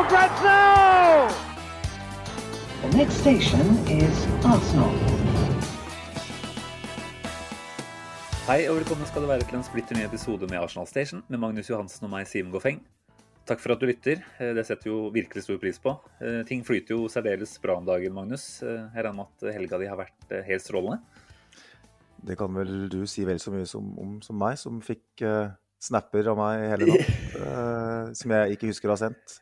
for grabs now! The next station is Arsenal. Hei og velkommen skal du være til en splitter ny episode med Arsenal Station med Magnus Johansen og meg, Simen Goffeng. Takk for at du lytter. Eh, Det setter jo virkelig stor pris på. Eh, Ting flyter jo særdeles bra om dagen, Magnus. Eh, Jeg regner med at helga di har vært helt strålende. Det kan vel du si vel så mye som, om som meg, som fikk uh, snapper av meg hele natt. Uh, som jeg ikke husker å ha sendt.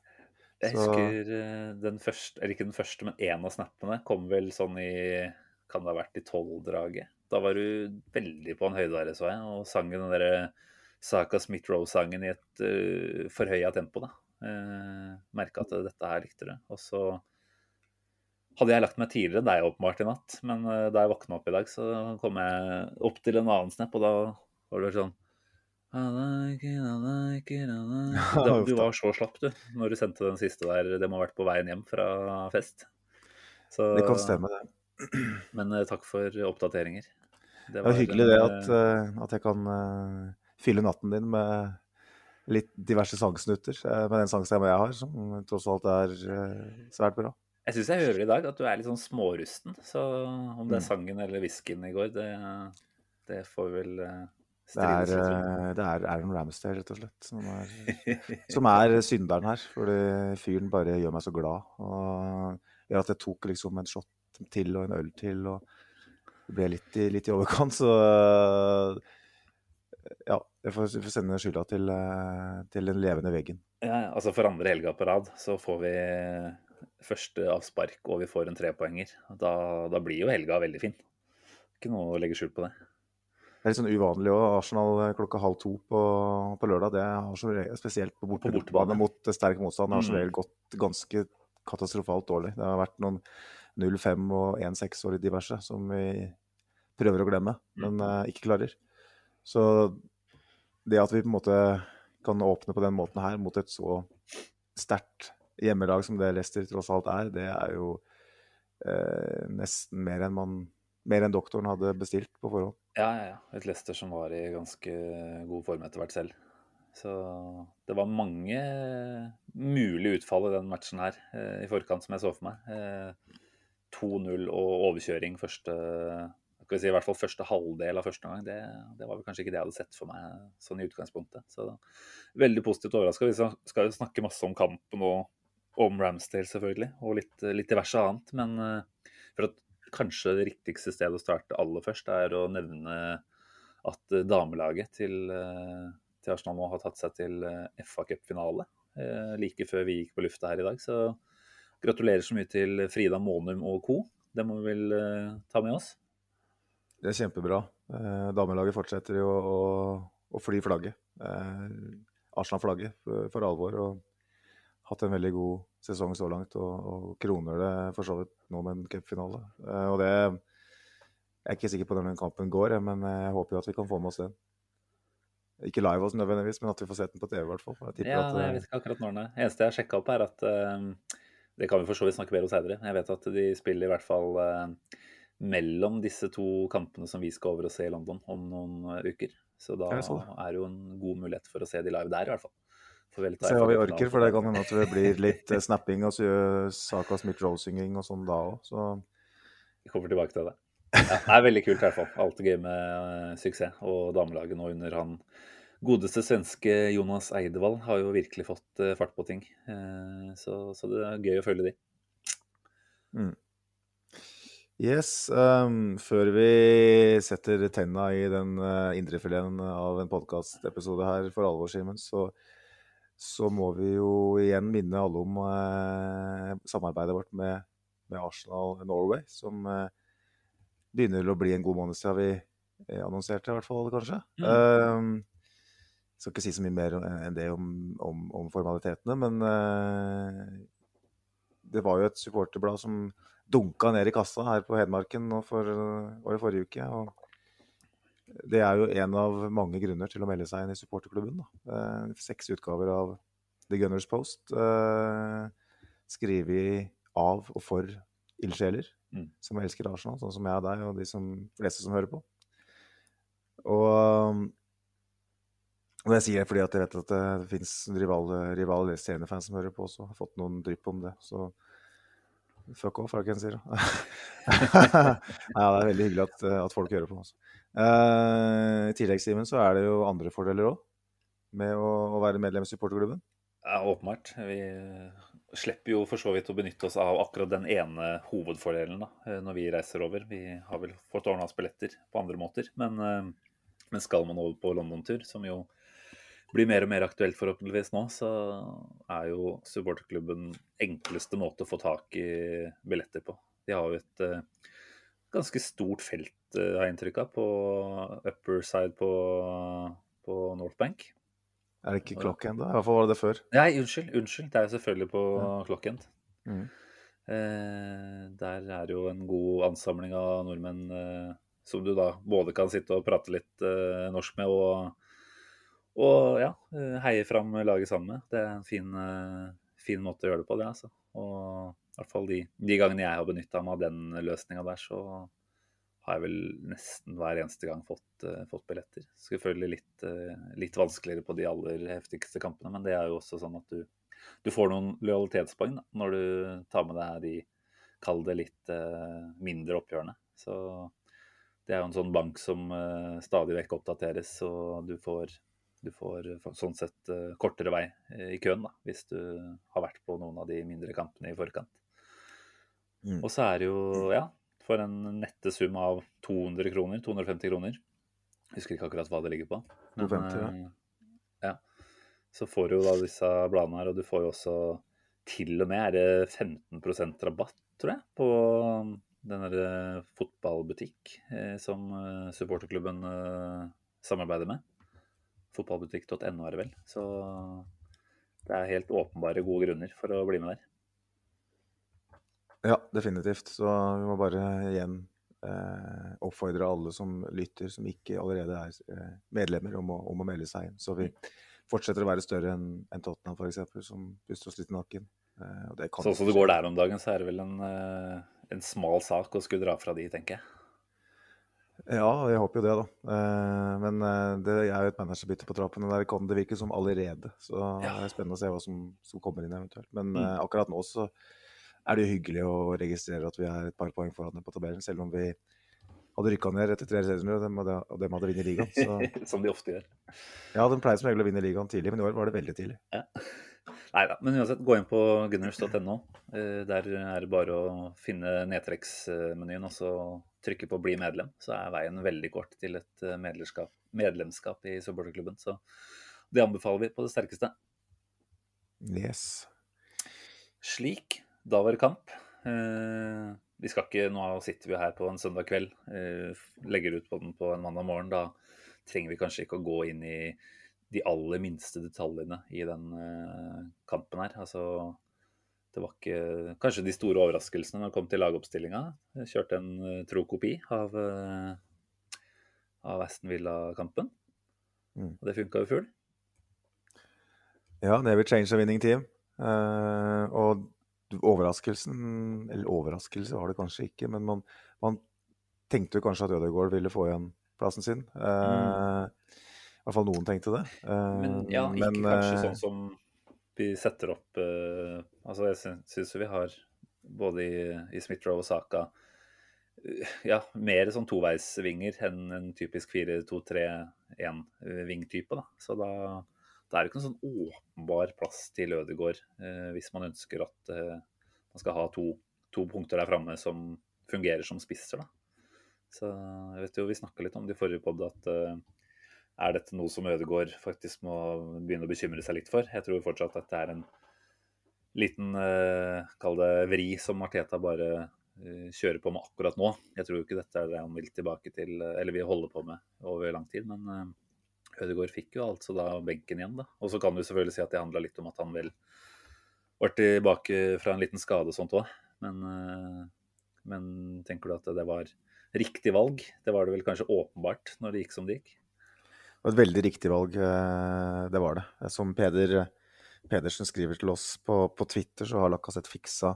Jeg husker eh, den første, eller ikke den første, men én av snappene kom vel sånn i Kan det ha vært i tolvdraget? Da var du veldig på en høyde der, så jeg, og sang den derre Saka Smith-Roe-sangen i et uh, forhøya tempo, da. Uh, Merka at dette her likte du. Og så hadde jeg lagt meg tidligere, enn deg åpenbart i natt, men uh, da jeg våkna opp i dag, så kom jeg opp til en annen snap, og da var det sånn I like it, I like it, I like it. Da, du var så slapp, du, når du sendte den siste der. Det må ha vært på veien hjem fra fest. Så, Det kan stemme, det. Men eh, takk for oppdateringer. Det er hyggelig det at, eh, eh, at jeg kan eh, fylle natten din med litt diverse sangsnutter. eh, med den sangstemmen jeg har, som tross alt er eh, svært bra. Jeg syns jeg hører i dag at du er litt sånn smårusten. Så om det er Mm. sangen eller whiskyen i går, det, det får vi vel eh, Det er, eh, det er Aaron Ramsdale, rett og slett, som er, som er synderen her. Fordi fyren bare gjør meg så glad. Og gjør at jeg tok liksom en shot til og en øl til, og det ble litt i, litt i overkant. Så ja, jeg får, jeg får sende skylda til, eh, til den levende veggen. Ja, ja, altså For andre helga på rad så får vi første avspark og vi får en trepoenger. Da, da blir jo helga veldig fin. Ikke noe å legge skjul på det. Det er litt sånn uvanlig òg. Arsenal eh, klokka halv to på, på lørdag. Det har som regel, spesielt på borte- På bortebane. mot sterk motstand, har som Mm. regel gått ganske katastrofalt dårlig. Det har vært noen 0-5 og 1-6 og litt diverse som vi prøver å glemme, men uh, ikke klarer. Så det at vi på en måte kan åpne på den måten her mot et så sterkt hjemmelag som det Leicester tross alt er, det er jo uh, nesten mer enn man mer enn doktoren hadde bestilt på forhånd. Ja, ja, ja. Et Leicester som var i ganske god form etter hvert selv. Så det var mange mulige utfall i den matchen her eh, i forkant som jeg så for meg. Eh, 2-0 og overkjøring første skal vi si, i hvert fall første halvdel av første gang. Det, det var vel kanskje ikke det jeg hadde sett for meg sånn i utgangspunktet. Så veldig positivt overraska. Vi skal jo snakke masse om kampen og om Ramsdale, selvfølgelig, og litt, litt diverse annet. Men eh, for at kanskje det riktigste stedet å starte aller først, er å nevne at eh, damelaget til, eh, til Arsenal nå har tatt seg til eh, FA Cup-finale like før vi gikk på lufta her i dag. Så gratulerer så mye til Frida Månum og co. Det må vi vel ta med oss. Det er kjempebra. Damelaget fortsetter jo å, å fly flagget. Arsenal-flagget for alvor. Og hatt en veldig god sesong så langt, og, og kroner det for så vidt nå med en cupfinale. Eh, og det Jeg er ikke sikker på når den kampen går, men jeg håper jo at vi kan få med oss den. Ikke live oss nødvendigvis, men at vi får sett den på TV i hvert fall. Jeg Ja, at, jeg eh, vet ikke akkurat når den er. Eneste jeg har sjekka opp, er at eh, Det kan vi for så vidt snakke mer om seinere. Jeg vet at de spiller i hvert fall eh, mellom disse to kampene som vi skal over og se i London om noen eh, uker. Så da er det jo en god mulighet for å se de live der, i hvert fall. Se hva vi orker, for det kan hende at det blir litt eh, snapping og så Saka Smith-Roe-synging og sånn da òg. Så Vi kommer tilbake til det. Ja, det er veldig kult i hvert fall. Alltid gøy med eh, suksess. Og damelaget nå under han godeste svenske Jonas Eidevall har jo virkelig fått eh, fart på ting. Så, så det er gøy å følge de. Yes. Um, før vi setter tenna i den uh, indrefileten av en podkastepisode her for alvor, Simen, så, så må vi jo igjen minne alle om eh, samarbeidet vårt med, med Arsenal Norway, som eh, begynner å bli en god måned siden vi eh, annonserte, i hvert fall, kanskje. Mm. Ehm, skal ikke si så mye mer enn det om, om, om formalitetene, men uh, det var jo et supporterblad som dunka ned i kassa her på Hedmarken nå for, var det forrige uke. og Det er jo en av mange grunner til å melde seg inn i supporterklubben. Eh, seks utgaver av The Gunners Post, Eh, skrevet av og for ildsjeler mm. som elsker Arsenal, sånn som jeg og deg og de som, fleste som hører på. Og og jeg sier det fordi at jeg vet at det, fins rivale, rivale som hører på også. Har fått noen drypp om det. Så fuck off, er det ikke en sier. ja, det er veldig hyggelig at, at folk hører på. Uh, I tillegg, Simen, så er det jo andre fordeler òg med å, være medlem i supporterklubben. Ja, åpenbart. Vi slipper jo for så vidt å benytte oss av akkurat den ene hovedfordelen da, eh, når vi reiser over. Vi har vel fått ordna oss billetter på andre måter. Men, men skal man over på London-tur, som jo blir mer og mer aktuelt forhåpentligvis nå, så er jo supporterklubben enkleste måte å få tak i billetter på. De har jo et ganske stort felt, uh, har jeg inntrykk av, på upper side på, på North Bank. Er det ikke Clockend, da? I hvert fall var det det før. Nei, unnskyld. unnskyld. Det er jo selvfølgelig på ja. Clockend. Mm. Eh, der er jo en god ansamling av nordmenn som du da både kan sitte og prate litt norsk med, og og ja, eh, heie fram laget sammen med. Det er en fin, eh, fin, måte å gjøre det på, det. altså. Og hvert fall de, de gangene jeg har benytta meg av den løsninga der, så har jeg vel nesten hver eneste gang fått, uh, fått billetter. Selvfølgelig litt, uh, litt, vanskeligere på de aller heftigste kampene, men det er jo også sånn at du, du får noen lojalitetspoeng da, når du tar med deg de, kall det litt uh, mindre oppgjørene. Så det er jo en sånn bank som stadig vekk oppdateres, og du får du får sånn sett kortere vei i køen da, hvis du har vært på noen av de mindre kampene i forkant. Mm. Og så er det jo, ja, for en nette sum av 200 kroner, 250 kroner Jeg husker ikke akkurat hva det ligger på. Men, 250, ja. ja. Så får du jo da disse bladene her, og du får jo også til og med er det 15% rabatt, tror jeg, på den derre fotballbutikk som supporterklubben samarbeider med fotballbutikk.no er det vel. Så det er helt åpenbare gode grunner for å bli med der. Ja, definitivt. Så vi må bare igjen eh, oppfordre alle som lytter, som ikke allerede er eh, medlemmer, om å, om å, melde seg inn. Så vi fortsetter å være større enn en Tottenham f.eks., som puster oss litt i nakken. Eh, sånn som det går der om dagen, så er det vel en, eh, en smal sak å skulle dra fra de, tenker jeg. Ja, jeg håper jo det, da. Eh, men det er jo et managerbytte på trappene der kan det virke som allerede. Så det er spennende å se hva som, som kommer inn eventuelt. Men mm. Akkurat nå så er det hyggelig å registrere at vi er et par poeng foran på tabellen, selv om vi hadde rykka ned etter tre serierunder, og dem hadde vunnet ligaen. Så... som de ofte gjør. Ja, de pleier som regel å vinne ligaen tidlig, men i år var det veldig tidlig. Ja. Nei da, men uansett, gå inn på gunners.no. Der er det bare å finne nedtrekksmenyen og så trykke på 'bli medlem', så er veien veldig kort til et eh, medlemskap, medlemskap i supporterklubben. Så det anbefaler vi på det sterkeste. Yes. Slik. Da var det kamp. Eh, vi skal ikke, Nå sitter vi her på en søndag kveld, eh, legger ut på den på en mandag morgen. Da trenger vi kanskje ikke å gå inn i de aller minste detaljene i den kampen her. Altså det var ikke kanskje de store overraskelsene når det kom til lagoppstillinga. Kjørte en uh, tro kopi av, uh, av Aston Villa-kampen. Mm. Og det funka jo full. Ja, det vil change a winning team. Uh, og overraskelsen Eller overraskelse var det kanskje ikke, men man, man tenkte jo kanskje at Ødegaard ville få igjen plassen sin. Mm. I hvert fall noen tenkte det. men ja, ikke men, kanskje sånn som vi setter opp uh, Altså, jeg syns vi har både i, i Smith-Roe og Saka uh, ja, mer sånn toveisvinger enn en typisk 4-2-3-1-vingtype. da. Så da, da, er jo ikke noen sånn åpenbar plass til Ødegaard eh, hvis man ønsker at man skal ha to, to punkter der framme som fungerer som spisser. da. Så jeg vet jo, Vi snakka litt om det i forrige pod at er dette noe som Ødegaard faktisk må begynne å bekymre seg litt for? Jeg tror fortsatt at det er en liten, uh, kall det vri, som Marteta bare uh, kjører på med akkurat nå. Jeg tror ikke dette er det han vil tilbake til, eller vil holde på med over lang tid. Men Ødegaard fikk jo altså da benken igjen, da. Og så kan du selvfølgelig si at det handla litt om at han vel var tilbake fra en liten skade og sånt òg. Men, eh, men tenker du at det var riktig valg? Det var det vel kanskje åpenbart når det gikk som det gikk? Det var et veldig riktig valg, eh, det var det. Som Peder Pedersen skriver til oss på, på Twitter, så har Lacassette fiksa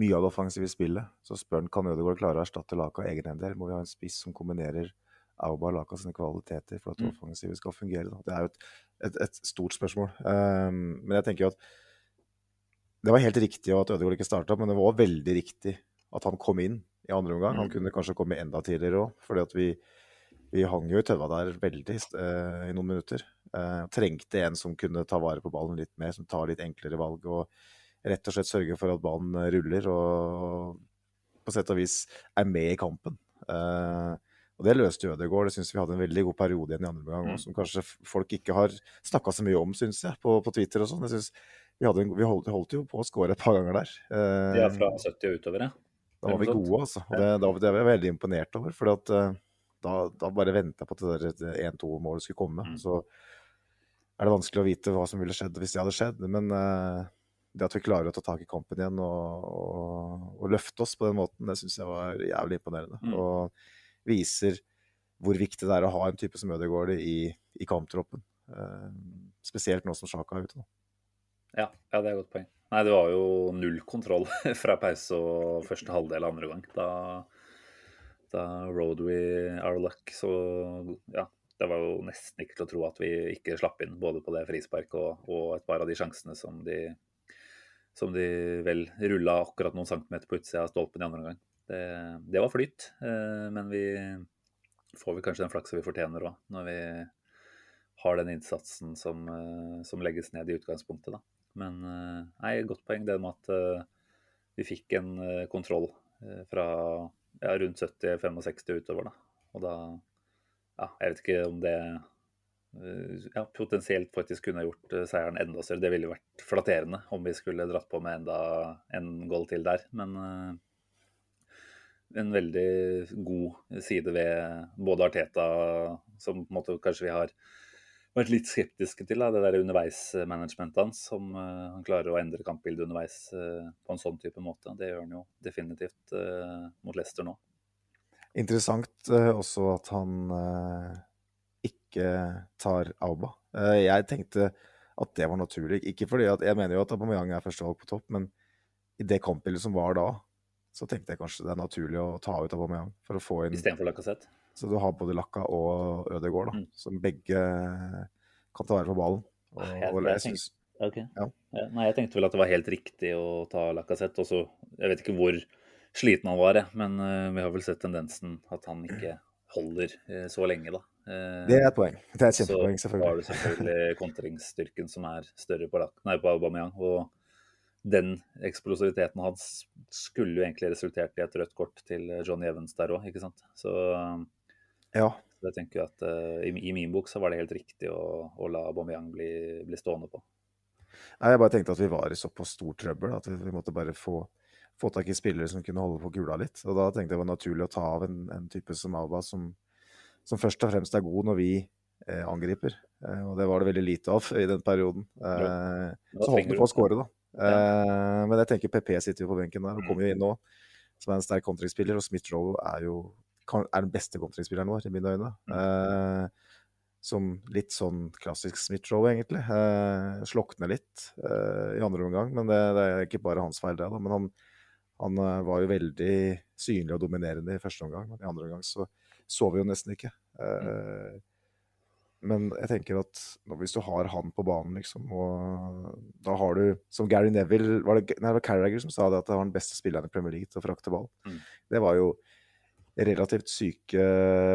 mye av det offensive spillet. Så spør han kan Ødegaard klare å erstatte Laka egenhender. Må vi ha en spiss som kombinerer Auba og Laka sine kvaliteter for at Mm. skal fungere? Da. Det er jo et, et, et stort spørsmål. Um, men jeg tenker jo at det var helt riktig at Ødegaard ikke starta, men det var veldig riktig at han kom inn i andre omgang. Han Mm. kunne kanskje komme enda tidligere òg, fordi at vi, vi hang jo i tøva der veldig uh, i noen minutter. Uh, trengte en som kunne ta vare på ballen litt mer, som tar litt enklere valg. Og rett og slett sørge for at ballen ruller og på sett og vis er med i kampen. Eh, og det løste Ødegaard. Det syns vi hadde en veldig god periode igjen i andre omgang, Mm. som kanskje folk ikke har snakka så mye om, syns jeg, på, på Twitter og sånn. Vi, en, vi holdt, holdt jo på å score et par ganger der. Eh, er fra 70 og utover, ja. da var vi gode, altså. Og det, da, det var jeg veldig imponert over. For at, eh, da, da bare venta jeg på at det der 1-2-målet skulle komme. Mm. Så er det vanskelig å vite hva som ville skjedd hvis det hadde skjedd. Men eh, det at vi klarer å ta tak i kampen igjen og, og, og løfte oss på den måten, det syns jeg var jævlig imponerende. Mm. Og viser hvor viktig det er å ha en type som Ødegaard i, i kamptroppen. Eh, spesielt nå som Sjaka er ute. Ja, ja, det er et godt poeng. Nei, det var jo null kontroll fra pause og første halvdel andre gang. Da, da we our luck. Så ja, det var jo nesten ikke til å tro at vi ikke slapp inn både på det frisparket og, og et par av de sjansene som de, som de vel rulla akkurat noen centimeter på utsida av stolpen i andre omgang. Det, det var flyt, eh, men vi får vi kanskje den flaksa vi fortjener òg, når vi har den innsatsen som, eh, som legges ned i utgangspunktet. da. Men eh, nei, godt poeng det med at vi fikk en kontroll fra ja, rundt 70-65 utover. da. Og da Ja, jeg vet ikke om det ja, potensielt faktisk kunne gjort seieren enda større. Det ville vært flatterende om vi skulle dratt på med enda en goal til der. Men en veldig god side ved både Arteta, som på en måte kanskje vi har vært litt skeptiske til, da, det der underveismanagementet hans. Som uh, han klarer å endre kampbildet underveis uh, på en sånn type måte. Det gjør han jo definitivt uh, mot Leicester nå. Interessant også at han ikke tar Auba. Jeg tenkte at det var naturlig. Ikke fordi at Jeg mener jo at Aubameyang er førstevalg på topp, men i det kampbildet som var da, så tenkte jeg kanskje det er naturlig å ta ut Aubameyang for å få inn Istedenfor Lacassette. Så du har både Lacca og Ødegaard, da, Mm. som begge kan ta vare på ballen. Og, Jeg- og jeg jeg syns Ja. Ja, Nei, jeg tenkte vel at det var helt riktig å ta Lacassette. Og så, jeg vet ikke hvor sliten han var, jeg, men uh, vi har vel sett tendensen at han ikke holder uh, så lenge, da. Uh, Det er et poeng. Det er et kjempepoeng, Så har du selvfølgelig. selvfølgelig kontringsstyrken som er større på, Lak- nei, på Aubameyang. Og den eksplosiviteten hans skulle jo egentlig resultert i et rødt kort til Johnny Evans der òg, ikke sant. Så Ja. jeg tenker at uh, i, i min bok så var det helt riktig å, å la Aubameyang bli, bli stående på. Nei, jeg bare tenkte at vi var i såpass stor trøbbel at vi, måtte bare få, få tak i spillere som kunne holde på kula litt. Og da tenkte jeg det var naturlig å ta av en, en type som Auba, som, som først og fremst er god når vi eh, angriper. Eh, og det var det veldig lite av i den perioden. Eh, så holdt vi på å skåre, da. Eh, men jeg tenker PP sitter jo på benken der og Mm. kommer jo inn nå, som er en sterk kontringsspiller. Og Smith-Rowe er jo er den beste kontringsspilleren vår, i mine øyne. Mm. Eh, som litt sånn klassisk Smith-Rowe, egentlig. Eh, slokner litt eh, i andre omgang, men det, det er ikke bare hans feil, det. da, Men han, han var jo veldig synlig og dominerende i første omgang, men i andre omgang så så vi jo nesten ikke. Eh, men jeg tenker at hvis du har han på banen, liksom, og da har du Som Gary Neville var det, nei, det var Carragher som sa det, at det var den beste spilleren i Premier League til å frakte ball. Mm. Det var jo relativt syke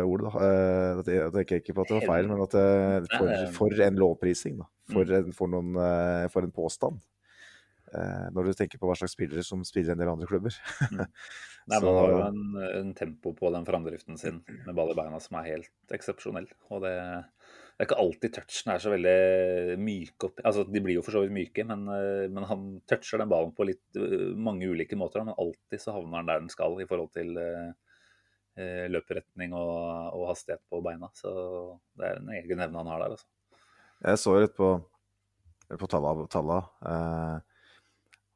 ord, da. Eh, Jeg tenker ikke på at det var feil, men at det, for, for en lovprising, da. For, Mm. en, for, noen, eh, for en påstand. Eh, Når du tenker på hva slags spillere som spiller en del andre klubber. Nei, men Så- Han har jo en, en tempo på den framdriften sin med ball i beina som er helt eksepsjonell. Og det, det er ikke alltid touchen er så veldig myk opp Altså, de blir jo for så vidt myke, men, eh, men han toucher den ballen på litt eh, mange ulike måter. Men alltid så havner han der den skal i forhold til eh, eh, løperetning og, og, hastighet på beina. Så det er en egen evne han har der. Altså. Jeg så litt på, på talla. Eh,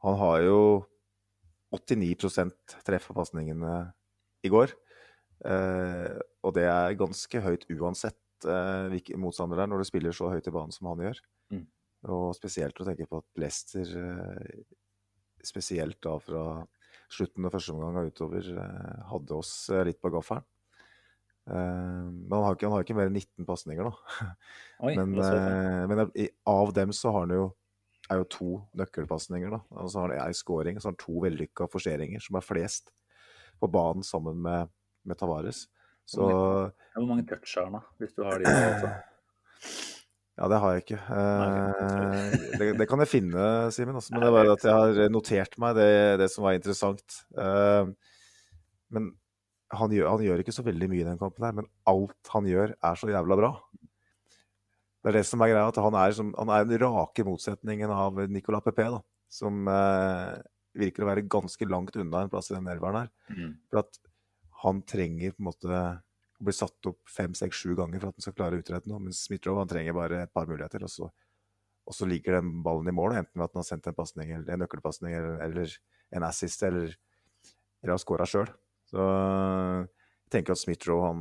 han har jo 89 treff på pasningene i går. Eh, og det er ganske høyt uansett eh, hvilke motstander det er, når du spiller så høyt i banen som han gjør. Mm. Og spesielt å tenke på at Leicester, eh, spesielt da fra slutten av første omgang og utover, eh, hadde oss eh, litt på gaffelen. Uh, men han har, ikke, han har, ikke, mer enn 19 pasninger nå. Oi, men, uh, men, av dem så har han jo, er jo to nøkkelpasninger. da. Og så har han ei scoring og så har han to vellykka forseringer, som er flest på banen sammen med, med Tavares. Så, hvor, mange, touch har han, da, hvis du har de? Også? Ja, det har jeg ikke. Eh, det, det, kan jeg finne, Simen. Men det er bare at jeg har notert meg det, det som var interessant. Eh, men han gjør, han gjør, ikke så veldig mye i den kampen, her, men alt han gjør, er så jævla bra. Det er det som er greia, at han er, som, han er den rake motsetningen av Nicolas Pepe, da, som eh, virker å være ganske langt unna en plass i den elveren her. Mm. For at han trenger på en måte å bli satt opp fem, seks, sju ganger for at han skal klare å utrette noe. Mens Smith-Roe trenger bare et par muligheter, og så, og så, ligger den ballen i mål. Enten ved at han har sendt en pasning, eller en nøkkelpasning, eller, eller, en assist, eller, eller har scora sjøl. Så jeg tenker at Smith-Roe,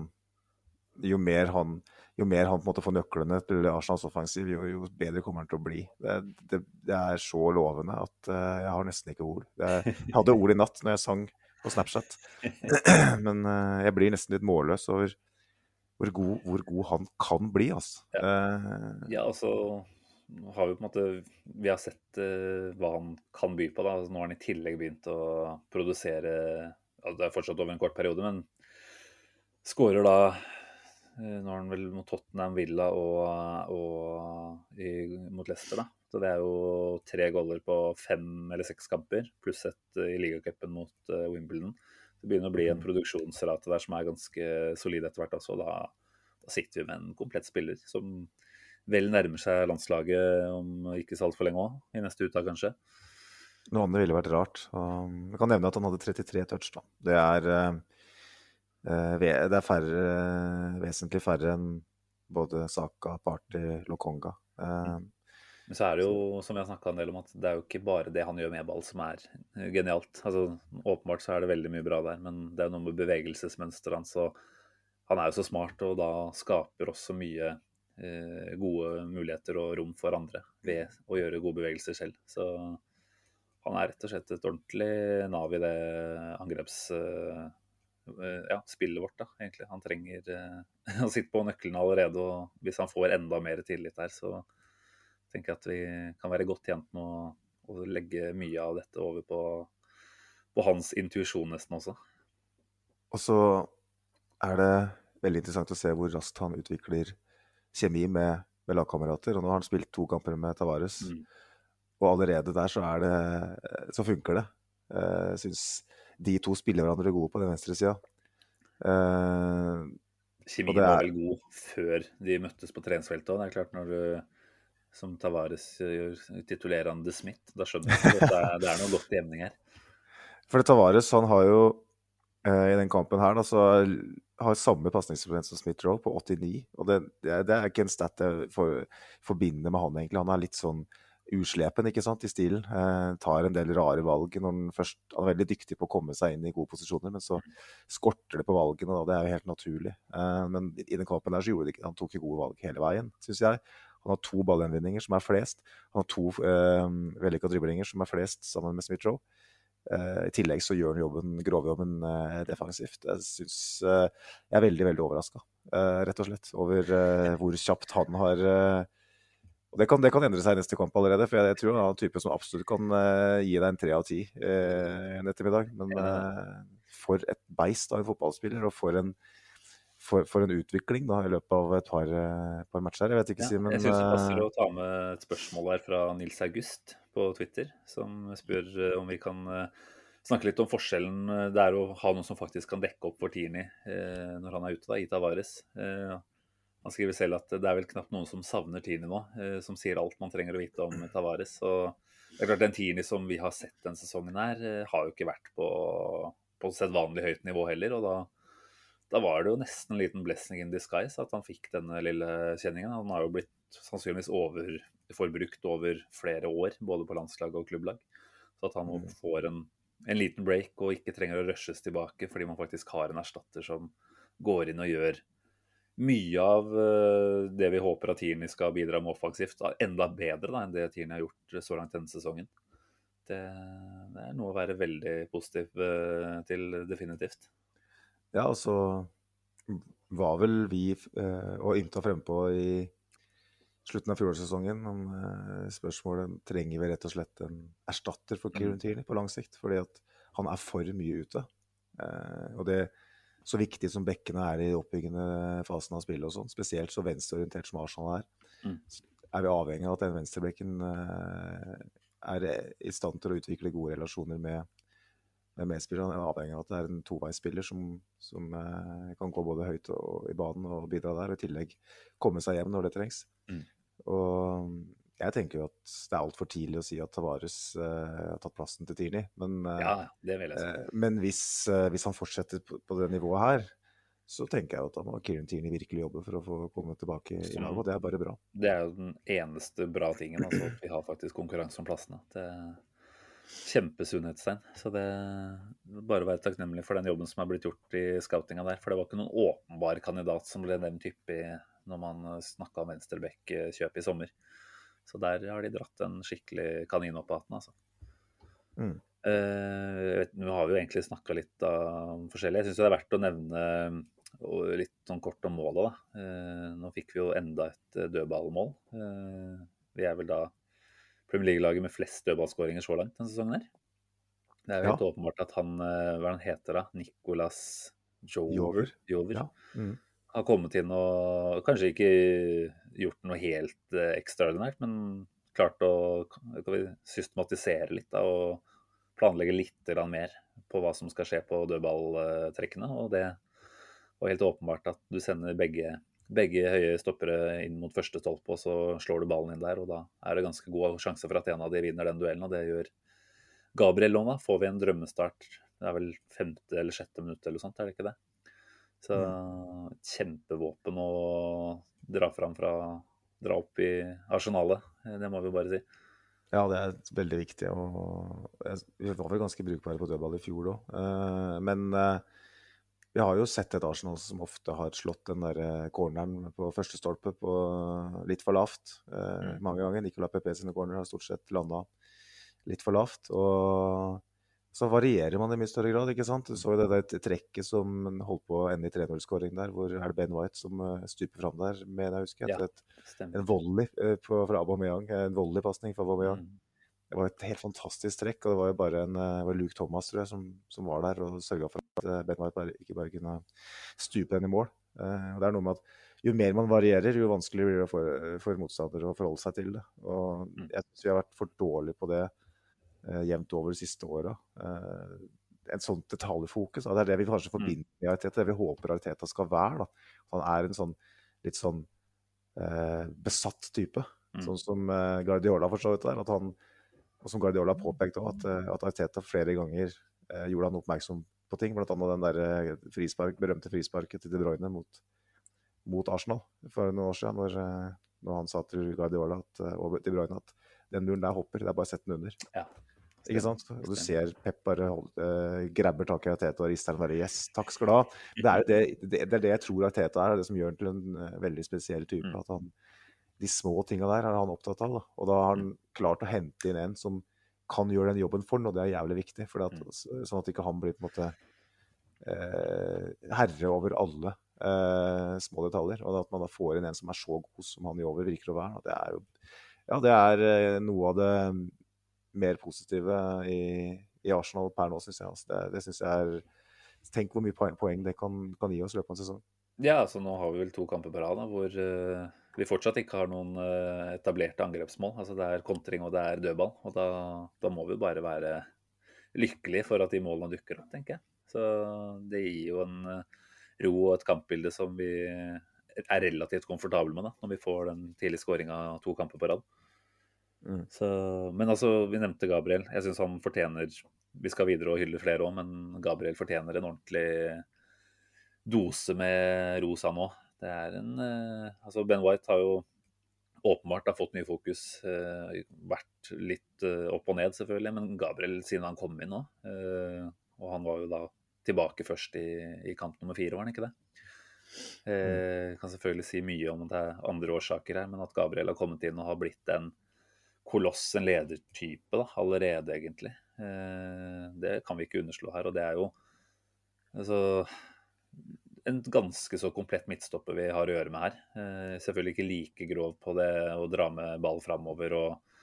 jo mer han jo mer han på en måte får nøklene til Arsenals offensiv, jo, jo, bedre kommer han til å bli. Det, det, det er så lovende at uh, jeg har nesten ikke ord. jeg hadde ord i natt når jeg sang på Snapchat. Men uh, jeg blir nesten litt målløs over hvor god, hvor god han kan bli, altså. Ja, uh, ja altså har vi på en måte Vi har sett uh, hva han kan by på. da, altså, Nå har han i tillegg begynt å produsere altså Det er fortsatt over en kort periode, men skårer da Nå har han vel mot Tottenham Villa og, og i, mot Leicester, da. Så det er jo tre goller på fem eller seks kamper, pluss ett i ligacupen mot uh, Wimbledon. Det begynner å bli en mm. produksjonsrate der som er ganske solid etter hvert. også. Da, da, sitter vi med en komplett spiller som vel nærmer seg landslaget om ikke så altfor lenge òg, i neste uttak kanskje. Noe annet ville vært rart. Jeg kan nevne at han hadde 33 touch. da. Det er, uh, det er færre, vesentlig færre enn både Saka, Party, Lokonga. Uh, men så er det jo, som vi har snakka en del om, at det er jo ikke bare det han gjør med ball som er genialt. Altså, Åpenbart så er det veldig mye bra der, men det er jo noe med bevegelsesmønsteret hans. og Han er jo så smart og da skaper også mye eh, gode muligheter og rom for andre ved å gjøre gode bevegelser selv. Så han er rett og slett et ordentlig nav i det angreps... Eh, ja, spillet vårt, da, egentlig. Han trenger eh, å sitte på nøklene allerede, og hvis han får enda mer tillit der, så tenker at vi kan være godt tjent med å, å legge mye av dette over på, på hans intuisjon nesten også. Og så er det veldig interessant å se hvor raskt han utvikler kjemi med, med lagkamerater. Og nå har han spilt to kamper med Tavares, mm. og allerede der så, er det, så funker det. Jeg uh, syns de to spiller hverandre gode på den venstre sida. Uh, Kjemien var vel god før de møttes på treningsfeltet òg. Det er klart når du som Tavares gjør, titulerer han The Smith. Da skjønner du at det er, det er noe godt i her. For Tavares han har jo eh, i den kampen her da, så har samme pasningsprosent som Smith-Roll på 89. og det, det, er ikke en stat jeg for, forbinder med han, egentlig. Han er litt sånn uslepen ikke sant, i stilen. Eh, tar en del rare valg når han først Han er veldig dyktig på å komme seg inn i gode posisjoner, men så skorter det på valgene. Da. Det er jo helt naturlig. Eh, men i den kampen der så gjorde det ikke Han tok jo gode valg hele veien, syns jeg. Han har to ballgjenvinninger, som er flest. Han har to eh, vellykka driblinger, som er flest, sammen med Smith-Roe. Eh, I tillegg så gjør han jobben, grovjobben eh, defensivt. Jeg synes, eh, jeg er veldig veldig overraska, eh, rett og slett, over eh, hvor kjapt han har og det kan, det kan, endre seg i neste kamp allerede, for jeg, jeg tror han er en type som absolutt kan gi deg en tre av ti en ettermiddag. Men for et beist av en fotballspiller, og for en for, for, en utvikling da, i løpet av et par, eh, par matcher. Jeg vet ikke, ja, Simen. Jeg syns det passer eh, å ta med et spørsmål her fra Nils August på Twitter, som spør eh, om vi kan snakke litt om forskjellen det er å ha noen som faktisk kan dekke opp for Tini når han er ute, da, i Tavares. Han skriver selv at det er vel knapt noen som savner Tini nå, som sier alt man trenger å vite om Tavares. Og det er klart Den Tini som vi har sett denne sesongen, her, har jo ikke vært på, på sedvanlig høyt nivå heller. og da da var det jo nesten en liten blessing in disguise at han fikk denne lille kjenningen. Han har jo blitt sannsynligvis overforbrukt over flere år, både på landslag og klubblag. Så at han nå får en, en liten break og ikke trenger å rushes tilbake fordi man faktisk har en erstatter som går inn og gjør mye av eh, det vi håper at Tierney skal bidra med offensivt, enda bedre da, enn det Tierney har gjort så langt denne sesongen. Det, det er noe å være veldig positiv eh, til, definitivt. Ja, og så var vel vi eh, og ymta frempå i slutten av fjorårssesongen om eh, spørsmålet trenger vi rett og slett en erstatter for Kieran Tierney på lang sikt. Fordi at han er for mye ute. Eh, og det så viktig som bekkene er i oppbyggende fasen av spillet og sånn, spesielt så venstreorientert som Arsenal er, Mm. er vi avhengig av at den venstrebekken er i stand til å utvikle gode relasjoner med, med medspillerne. Er avhengig av at det er en toveisspiller som, som eh, kan gå både høyt og i banen og bidra der, og i tillegg komme seg hjem når det trengs. Mm. Og jeg tenker jo at det er altfor tidlig å si at Tavares eh, har tatt plassen til Tierney, men eh, Ja. Eh, Men hvis, eh, hvis han fortsetter på, på det nivået her, så tenker jeg at da må Kieran Tierney virkelig jobbe for å få komme tilbake i laget, og det er bare bra. Det er jo den eneste bra tingen, altså at vi har faktisk konkurranse om plassene. Det kjempesunnhetstegn. Så det bare å være takknemlig for den jobben som er blitt gjort i scoutinga der. For det var ikke noen åpenbar kandidat som ble nevnt hyppig når man snakka om venstrebekk-kjøp i sommer. Så der har de dratt en skikkelig kanin opp av hatten, altså. Mm. Eh, nå har vi jo egentlig snakka litt om forskjellig. Jeg syns det er verdt å nevne litt sånn kort om målet. Da. Eh, nå fikk vi jo enda et eh, dødballmål. Eh, vi er vel da Premier League-laget med flest dødballskåringer så langt denne sesongen. her. Det er jo helt åpenbart at han eh, Hva han heter da? Nicolas Jover? Jover. Ja. Mm. Har kommet inn og kanskje ikke gjort noe helt eh, ekstraordinært, men klart å kan vi, systematisere litt da, og planlegge litt mer på hva som skal skje på dødballtrekkene. Og det var helt åpenbart at du sender begge, begge høye stoppere inn mot første stolpe, og så slår du ballen inn der. Og da er det ganske god sjanse for at en av de vinner den duellen, og det gjør Gabriel nå. Da får vi en drømmestart. Det er vel femte eller sjette minutt eller sånt, er det ikke det? Så mm. kjempevåpen å dra fram fra Dra opp i arsenalet, det må vi bare si. Ja, det er veldig viktig. Og vi var vel ganske brukbare på dødball i fjor òg. Men eh, vi har jo sett et Arsenal som ofte har slått den der eh, corneren på første stolpe på litt for lavt. eh, Mm. Mange ganger. Nicolas Pepe sine corner har stort sett landa litt for lavt. Og så varierer man i mye større grad, ikke sant. Du så jo det der trekket som holdt på å ende i 3-0-skåring der, hvor er det Ben White som eh, stuper fram der, mener jeg husker. Ja. Et en volley eh, på, fra Aubameyang, en volleypasning fra Aubameyang. Mm. Det var et helt fantastisk trekk, og det var jo bare en, eh, det var Luke Thomas tror jeg, som, som var der og sørga for at eh, Ben White bare, ikke bare kunne stupe den i mål. Eh, og det er noe med at Jo mer man varierer, jo vanskeligere blir det for, for motstandere å forholde seg til det. Og Mm. Jeg syns vi har vært for dårlige på det eh, jevnt over de siste åra. Eh, en sånn detaljfokus. Det er det vi kanskje forbinder med Arteta, det vi håper Arteta skal være. da. Han er en sånn litt sånn eh, besatt type. Mm. Sånn som Guardiola for så vidt er. At han, og som Guardiola påpekte også, at, eh, at Arteta flere ganger eh, gjorde han oppmerksom på ting. Blant annet den der eh, frispark, berømte frisparket til De Bruyne mot, mot Arsenal for noen år siden. Når, når han sa til Guardiola at, og De Bruyne at den muren der hopper, det er bare å sette den under. Ja. Ikke sant? Og du ser Pep bare hold, eh, grabber tak i Arteta og rister den bare Yes, takk skal du ha. Det er, det, det, det er det jeg tror Arteta er, det som gjør han til en veldig spesiell type. Mm. At han, de små tinga der er han opptatt av. Da. Og da har han klart å hente inn en som kan gjøre den jobben for han, og det er jævlig viktig. At, Mm. Sånn at ikke han blir på en måte eh, herre over alle eh, små detaljer. Og at man da får inn en som er så god som han i over virker å være. Det er jo ja, det er eh, noe av det mer positive i, i Arsenal per nå, syns jeg. Altså. Det, det synes jeg er Tenk hvor mye poeng, poeng det kan, kan gi oss i løpet av en sesong. Ja, altså nå har vi vel to kamper på rad hvor eh, vi fortsatt ikke har noen eh, etablerte angrepsmål. Altså Det er kontring og det er dødball. Og da, da må vi bare være lykkelige for at de målene dukker opp, tenker jeg. Så det gir jo en eh, ro og et kampbilde som vi er relativt komfortable med da, når vi får den tidlige skåringa to kamper på rad. Mm. Så, men altså, vi nevnte Gabriel. Jeg syns han fortjener Vi skal videre og hylle flere òg, men Gabriel fortjener en ordentlig dose med rosa nå. Det er en eh, Altså, Ben White har jo åpenbart har fått mye fokus. Eh, vært litt eh, opp og ned, selvfølgelig, men Gabriel siden han kom inn nå. Og han var jo da tilbake først i, i kamp nummer fire, var han ikke det? Eh, kan selvfølgelig si mye om det er andre årsaker her, men at Gabriel har kommet inn og har blitt en koloss, en ledertype, da, allerede, egentlig. Eh, det kan vi ikke underslå her. Og det er jo altså en ganske så komplett midtstopper vi har å gjøre med her. Eh, selvfølgelig ikke like grov på det å dra med ball framover og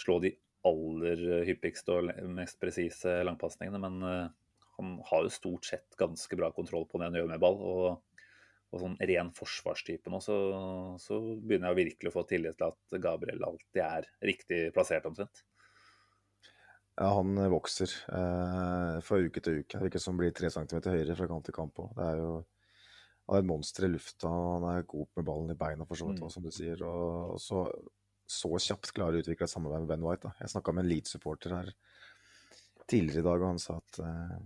slå de aller hyppigste og mest presise langpasningene, men eh, han har jo stort sett ganske bra kontroll på det han gjør med ball. og og sånn ren forsvarstype nå, så, så, begynner jeg virkelig å få tillit til at Gabriel alltid er riktig plassert, omtrent. Ja, han vokser eh, fra uke til uke. Virker som blir tre centimeter høyere fra kant til kamp òg. Det er jo han er et monster i lufta, han er god med ballen i beina, for så vidt, Mm. som du sier. Og så, så kjapt klarer å utvikle et samarbeid med Ben White. Da. Jeg snakka med en Leeds-supporter her tidligere i dag, og han sa at uh,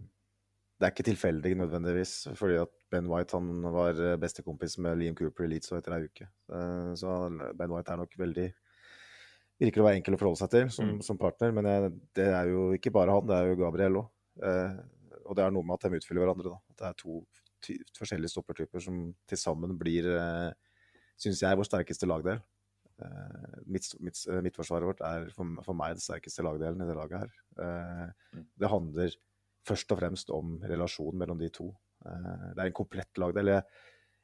det er ikke tilfeldig nødvendigvis, fordi at Ben White han var eh, bestekompis med Liam Cooper i Leeds og etter ei uke. Uh, så Ben White er nok veldig Virker å være enkel å forholde seg til som, Mm. som partner, men jeg, det er jo ikke bare han, det er jo Gabriel òg. Uh, og det er noe med at de utfyller hverandre. da. At det er to forskjellige stoppertyper som til sammen blir, uh, syns jeg, vår sterkeste lagdel. Uh, midt, midt, eh, midtforsvaret vårt er for, for meg den sterkeste lagdelen i det laget her. Uh, Mm. det handler først og fremst om relasjonen mellom de to. Uh, det er en komplett lagdel. Jeg,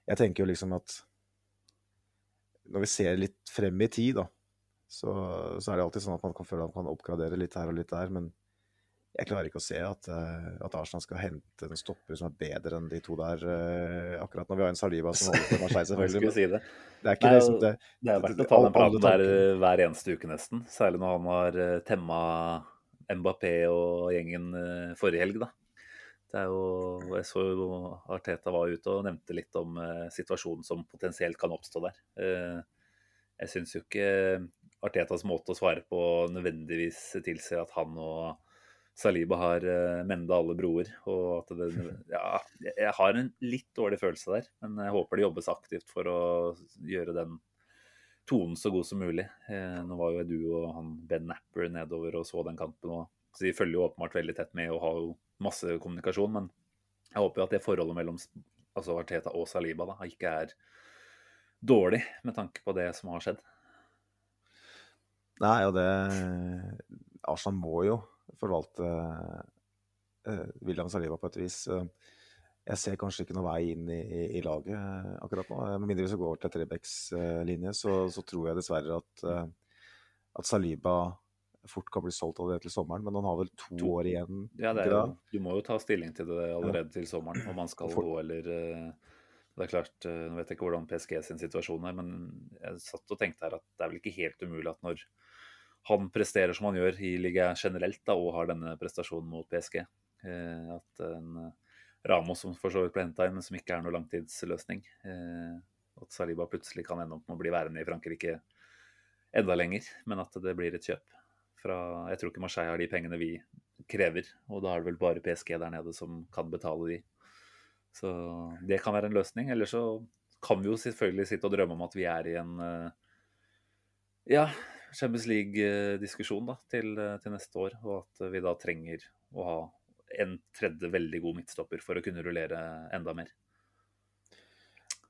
jeg tenker jo liksom at når vi ser litt frem i tid, da, så, så er det alltid sånn at man kan føle at man kan oppgradere litt her og litt der, men jeg klarer ikke å se at, eh, at Arsenal skal hente en stopper som er bedre enn de to der, eh, akkurat når vi har en Saliba som holder på Marseille, selvfølgelig. si det. det er Nei, det som det, Det er verdt å ta den praten der eh, hver eneste uke, nesten. Særlig når han har temma Mbappé og gjengen forrige helg, da. Det er jo, jeg så jo Arteta var ute og nevnte litt om situasjonen som potensielt kan oppstå der. Jeg syns jo ikke Artetas måte å svare på nødvendigvis tilsier at han og Saliba har uh, menda alle broer. Og at det, ja, jeg har en litt dårlig følelse der, men jeg håper det jobbes aktivt for å gjøre den tonen så god som mulig. Eh, nå var jo du og han Ben Napper nedover og så den kampen. Og, så de følger jo åpenbart veldig tett med og har jo masse kommunikasjon. Men jeg håper jo at det forholdet mellom altså Arteta og Saliba da, ikke er dårlig med tanke på det som har skjedd. Nei, og det Arsenal må jo forvalte eh, William Saliba på et vis. Eh, Jeg ser kanskje ikke noen vei inn i, i, i laget eh, akkurat nå. Eh, Med mindre vi skal gå over til Trebecks-linje, så, så tror jeg dessverre at, eh, at Saliba fort kan bli solgt allerede til sommeren. Men han har vel to, To. år igjen. Ja, det jo, du må jo ta stilling til det allerede til sommeren, om han skal For- gå eller eh, Det er klart, eh, Nå vet jeg ikke hvordan PSG sin situasjon er, men jeg satt og tenkte her at det er vel ikke helt umulig at når han presterer som han gjør i ligaen generelt, da, og har denne prestasjonen mot PSG, eh, at en eh, Ramos som for så vidt ble henta inn, men som ikke er noe langtidsløsning, eh, at Saliba plutselig kan ende opp med å bli værende i Frankrike enda lenger, men at det blir et kjøp. Fra, jeg tror ikke Marseille har de pengene vi krever, og da er det vel bare PSG der nede som kan betale de. Så det kan være en løsning. Eller så kan vi jo selvfølgelig sitte og drømme om at vi er i en eh, ja, Champions League-diskusjon til, eh, til neste år, og at vi da trenger å ha en tredje veldig god midtstopper for å kunne rullere enda mer.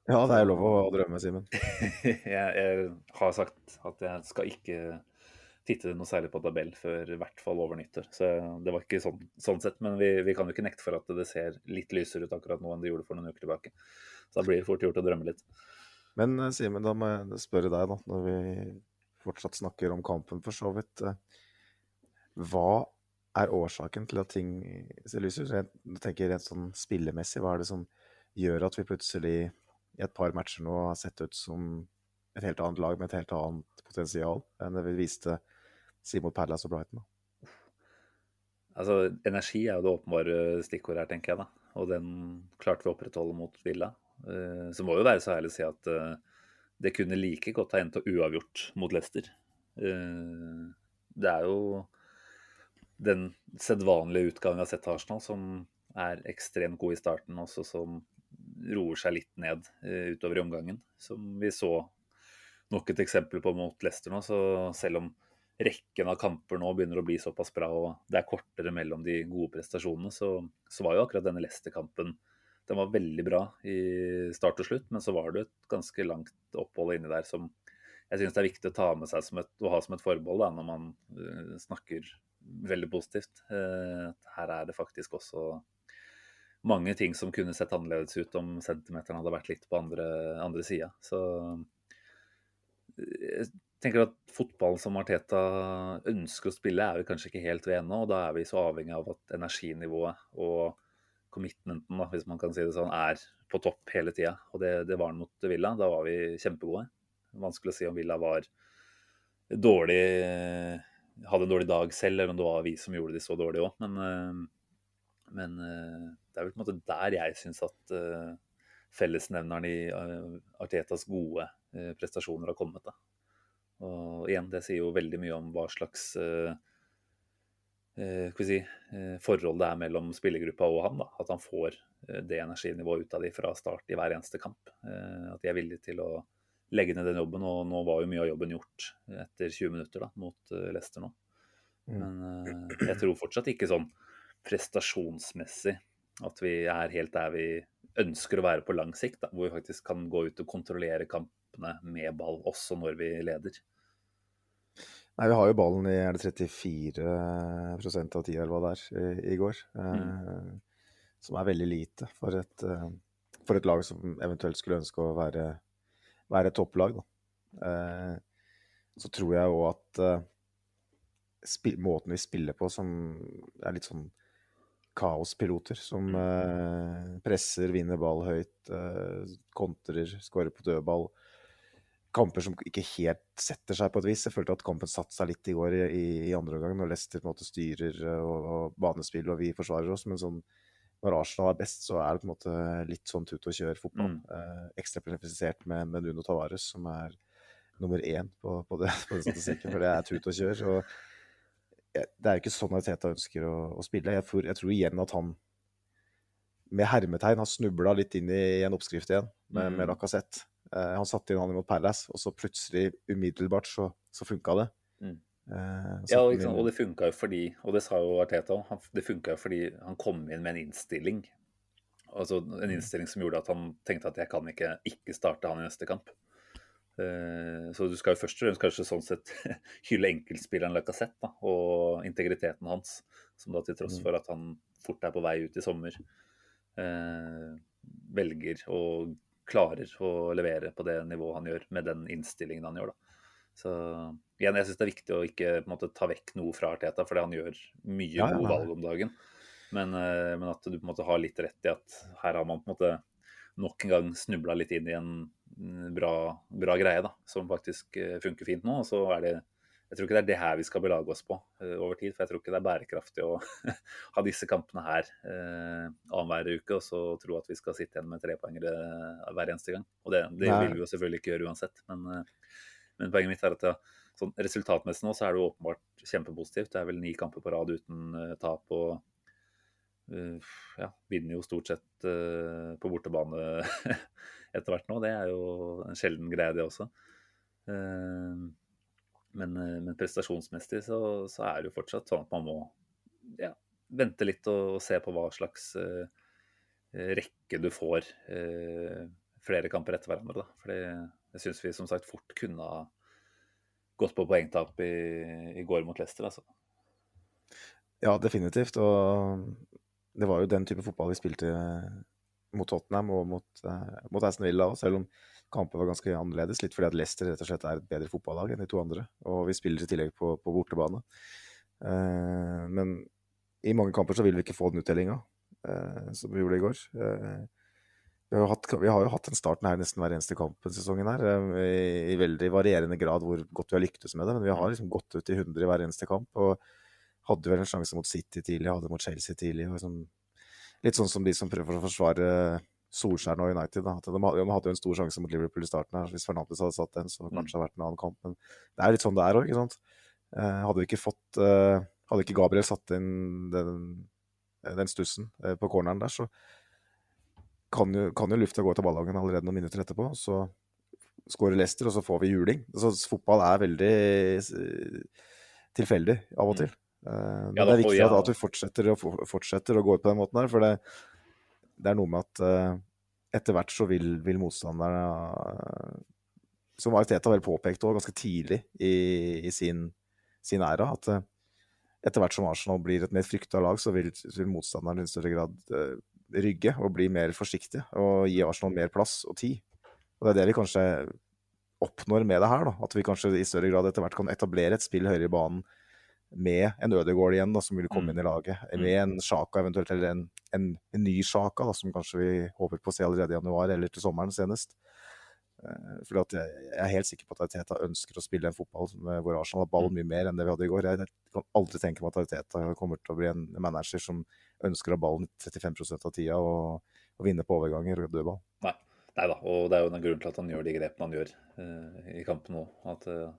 Ja, det er lov å drømme, Simen. jeg, jeg har sagt at jeg skal ikke titte noe særlig på tabell før i hvert fall over nyttår. Så det var ikke sånn, sånn sett, men vi, vi kan jo ikke nekte for at det ser litt lysere ut akkurat nå enn det gjorde for noen uker tilbake. Så da blir det fort gjort å drømme litt. Men eh, Simen, da må jeg spørre deg, da, når vi fortsatt snakker om kampen for så vidt. eh, Hva er årsaken til at ting ser lyst ut? Jeg tenker rent sånn spillemessig, hva er det som gjør at vi plutselig i et par matcher nå har sett ut som et helt annet lag med et helt annet potensial enn det vi viste si mot Palace og Brighton? Da. Altså, Energi er jo det åpenbare stikkordet her, tenker jeg. da. Og den klarte vi å opprettholde mot Villa. Eh, Så må jo være så ærlig å si at eh, det kunne like godt ha endt uavgjort mot Leicester. Eh, Det er jo den sedvanlige utgangen vi har sett til Arsenal, som er ekstremt god i starten, også som roer seg litt ned eh, utover i omgangen. Som vi så nok et eksempel på mot Leicester nå. Så selv om rekken av kamper nå begynner å bli såpass bra og det er kortere mellom de gode prestasjonene, så, så var jo akkurat denne Leicester-kampen den var veldig bra i start og slutt, men så var det et ganske langt opphold inni der som jeg syns det er viktig å ta med seg som et, å ha som et forbehold da, når man uh, snakker veldig positivt. Uh, her er det faktisk også mange ting som kunne sett annerledes ut om centimeteren hadde vært litt på andre, andre sida. Så jeg tenker at fotballen som Arteta ønsker å spille, er vi kanskje ikke helt ved ennå. Og da er vi så avhengig av at energinivået og commitmenten, da, hvis man kan si det sånn, er på topp hele tida. Og det, det var han mot Villa. Da var vi kjempegode. Vanskelig å si om Villa var dårlig hadde en dårlig dag selv, eller om det var vi som gjorde de så dårlige òg. Men, eh, men, eh, det er vel på en måte der jeg syns at eh, fellesnevneren i Artetas gode prestasjoner har kommet. Da. Og igjen, det sier jo veldig mye om hva slags si, forhold det er mellom spillergruppa og han. Da. At han får det energinivået ut av de fra start i hver eneste kamp. At de er villige til å legge ned den jobben. Og nå var jo mye av jobben gjort etter 20 minutter da, mot Leicester nå. Mm. Men jeg tror fortsatt ikke sånn prestasjonsmessig at vi er helt der vi ønsker å være på lang sikt. Da, hvor vi faktisk kan gå ut og kontrollere kampene med ball, også når vi leder. Nei, vi har jo ballen i er det 34% av tida eller hva det er i, i går. Mm. Eh, som er veldig lite for et, for et lag som eventuelt skulle ønske å være være topplag. Eh, så tror jeg òg at måten vi spiller på, som er litt sånn kaospiloter, som mm. presser, vinner ball høyt, kontrer, skårer på dødball. Kamper som ikke helt setter seg på et vis. Jeg følte at kampen satte seg litt i går i, i, andre omgang, når Leicester på en måte styrer eh, og, og banespill og vi forsvarer oss. Men sånn når Arsenal er best, så er det på en måte litt sånn tut og kjør fotball. Mm. Eh, eksemplifisert med, med Nuno Tavares, som er nummer én på, på, det, på den for det er tut og kjør. Så det er jo ikke sånn Teta ønsker å, å spille. Jeg tror, jeg tror, igjen at han med hermetegn har snubla litt inn i en oppskrift igjen, med, mm. med Lacassette. Eh, han satte inn han mot Palace, og så plutselig, umiddelbart, så, så funka det. Mm. Uh, ja, og, og, det funka jo fordi, og det sa jo Arteta òg, det funka jo fordi han kom inn med en innstilling. Altså En mm. innstilling som gjorde at han tenkte at jeg kan ikke ikke starte han i neste kamp. Uh, så du skal jo først og fremst kanskje sånn sett hylle enkeltspilleren Lacassette og integriteten hans, som da til tross mm. for at han fort er på vei ut i sommer, uh, velger og klarer å levere på det nivået han gjør, med den innstillingen han gjør. da. Så igjen, jeg syns det er viktig å ikke måte, ta vekk noe fra Arteta, fordi han gjør mye ja, ja, gode valg om dagen. Men, eh, men, at du på en måte har litt rett i at her har man på en måte nok en gang snubla litt inn i en bra, bra greie, da, som faktisk eh, funker fint nå. Og så er det jeg tror ikke det er det her vi skal belage oss på uh, over tid. For jeg tror ikke det er bærekraftig å ha disse kampene her uh, annenhver uke og så tro at vi skal sitte igjen med trepoengere hver eneste gang. Og det, det vil vi jo selvfølgelig ikke gjøre uansett. Men uh, men poenget mitt er at ja, sånn resultatmessig nå så er det jo åpenbart kjempepositivt. Det er vel ni kamper på rad uten uh, tap. og uh, ja, vinner jo stort sett uh, på bortebane etter hvert nå. Det er jo en sjelden greie, det også. Men, men, prestasjonsmessig så, så, er det jo fortsatt sånn at man må ja, vente litt og, og, se på hva slags rekke du får flere kamper etter hverandre. For det syns vi som sagt fort kunne ha gått på poengtap i, i går mot Leicester. Altså. Ja, definitivt. Og det var jo den type fotball vi spilte mot Tottenham og mot, uh, mot Aston Villa òg, selv om kampen var ganske annerledes. Litt fordi at Leicester rett og slett er et bedre fotballag enn de to andre. Og vi spiller i tillegg på, på bortebane. Eh, men i mange kamper så vil vi ikke få den uttellinga eh, som vi gjorde i går. Eh, vi har, hatt, vi har, jo hatt den starten her nesten hver eneste kamp sesongen her, eh, i, i, veldig varierende grad hvor godt vi har lyktes med det. Men vi har liksom gått ut i 100 i hver eneste kamp. og Hadde vel en sjanse mot City tidlig, hadde mot Chelsea tidlig. Liksom, litt sånn som de som prøver å forsvare Solskjær og United. Da. De, de hadde jo en stor sjanse mot Liverpool i starten. her, Hvis Fernandes hadde satt den, så mm. kanskje det hadde vært en annen kamp. Men det er litt sånn det er òg, ikke sant. Eh, hadde vi ikke fått eh, Hadde ikke Gabriel satt inn den, den stussen eh, på corneren der, så kan jo, kan jo lufta gå til ballagen allerede noen minutter etterpå. Så skårer Leicester, og så får vi juling. Så fotball er veldig tilfeldig av og til. Eh, Men Ja, det er viktig at, at vi fortsetter, og fortsetter å gå ut på den måten her, for det, det er noe med at uh, etter hvert så vil, vil motstanderne eh, Som Ariteta vel påpekte også ganske tidlig i, i sin, sin æra, at uh, etter hvert som Arsenal blir et mer frykta lag, så vil, vil motstanderen i større grad uh, rygge og bli mer forsiktige og gi Arsenal mer plass og tid. Og det er det vi kanskje oppnår med det her, da. At vi kanskje i større grad etter hvert kan etablere et spill høyere i banen med en Ødegaard igjen, da, som vil komme inn i laget. Med en Sjaka eventuelt, eller en, en, en ny Sjaka, som kanskje vi håper på å se allerede i januar eller til sommeren senest. Eh, Fordi at jeg, er helt sikker på at Ariteta ønsker å spille en fotball med- hvor Arsenal har ballen mye mer enn det vi hadde i går. Jeg kan aldri tenke meg at Ariteta kommer til å bli en manager som ønsker å ha ballen 35 av tida og, og vinne på overganger og dødball. Nei. Nei da, og det er jo en grunn til at han gjør de grepene han gjør uh, i kampen nå. At uh,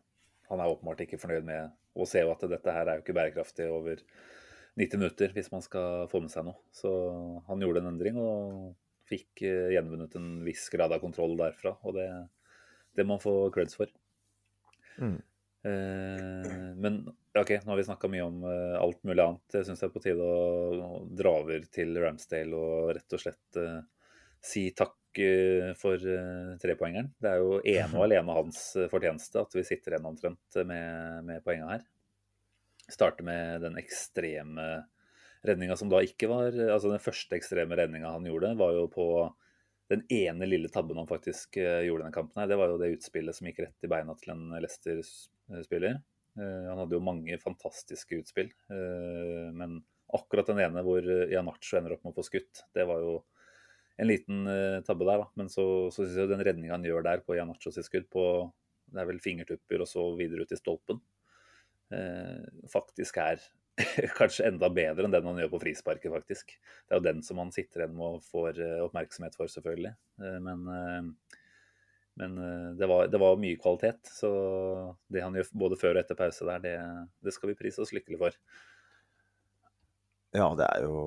han er åpenbart ikke fornøyd med å se jo at dette her er jo ikke bærekraftig over 90 minutter hvis man skal få med seg noe. Så han gjorde en endring og fikk eh, gjenvunnet en viss grad av kontroll derfra. Og det, det må han få creds for. Mm. Eh, men OK, nå har vi snakka mye om eh, alt mulig annet. Jeg syns det er på tide å, å dra over til Ramsdale og rett og slett eh, si takk eh, for eh, trepoengeren. Det er jo ene og alene hans eh, fortjeneste at vi sitter igjen omtrent med, med poenga her. Starte med den ekstreme redninga som da ikke var Altså den første ekstreme redninga han gjorde, var jo på den ene lille tabben han faktisk gjorde denne kampen her. Det var jo det utspillet som gikk rett i beina til en Leicester-spiller. Han hadde jo mange fantastiske utspill, men akkurat den ene hvor Janacho ender opp med å få skutt, det var jo en liten uh, tabbe der, da. Men så, så syns jeg den redninga han gjør der på Janacho sitt skudd, på det er vel fingertupper og så videre ut i stolpen, uh, faktisk er kanskje enda bedre enn den han gjør på frisparket, faktisk. Det er jo den som han sitter igjen med og får eh, oppmerksomhet for, selvfølgelig. Men, men det, var, det var mye kvalitet. Så det han gjør både før og etter pause der, det, det skal vi prise oss lykkelig for. Ja, det er jo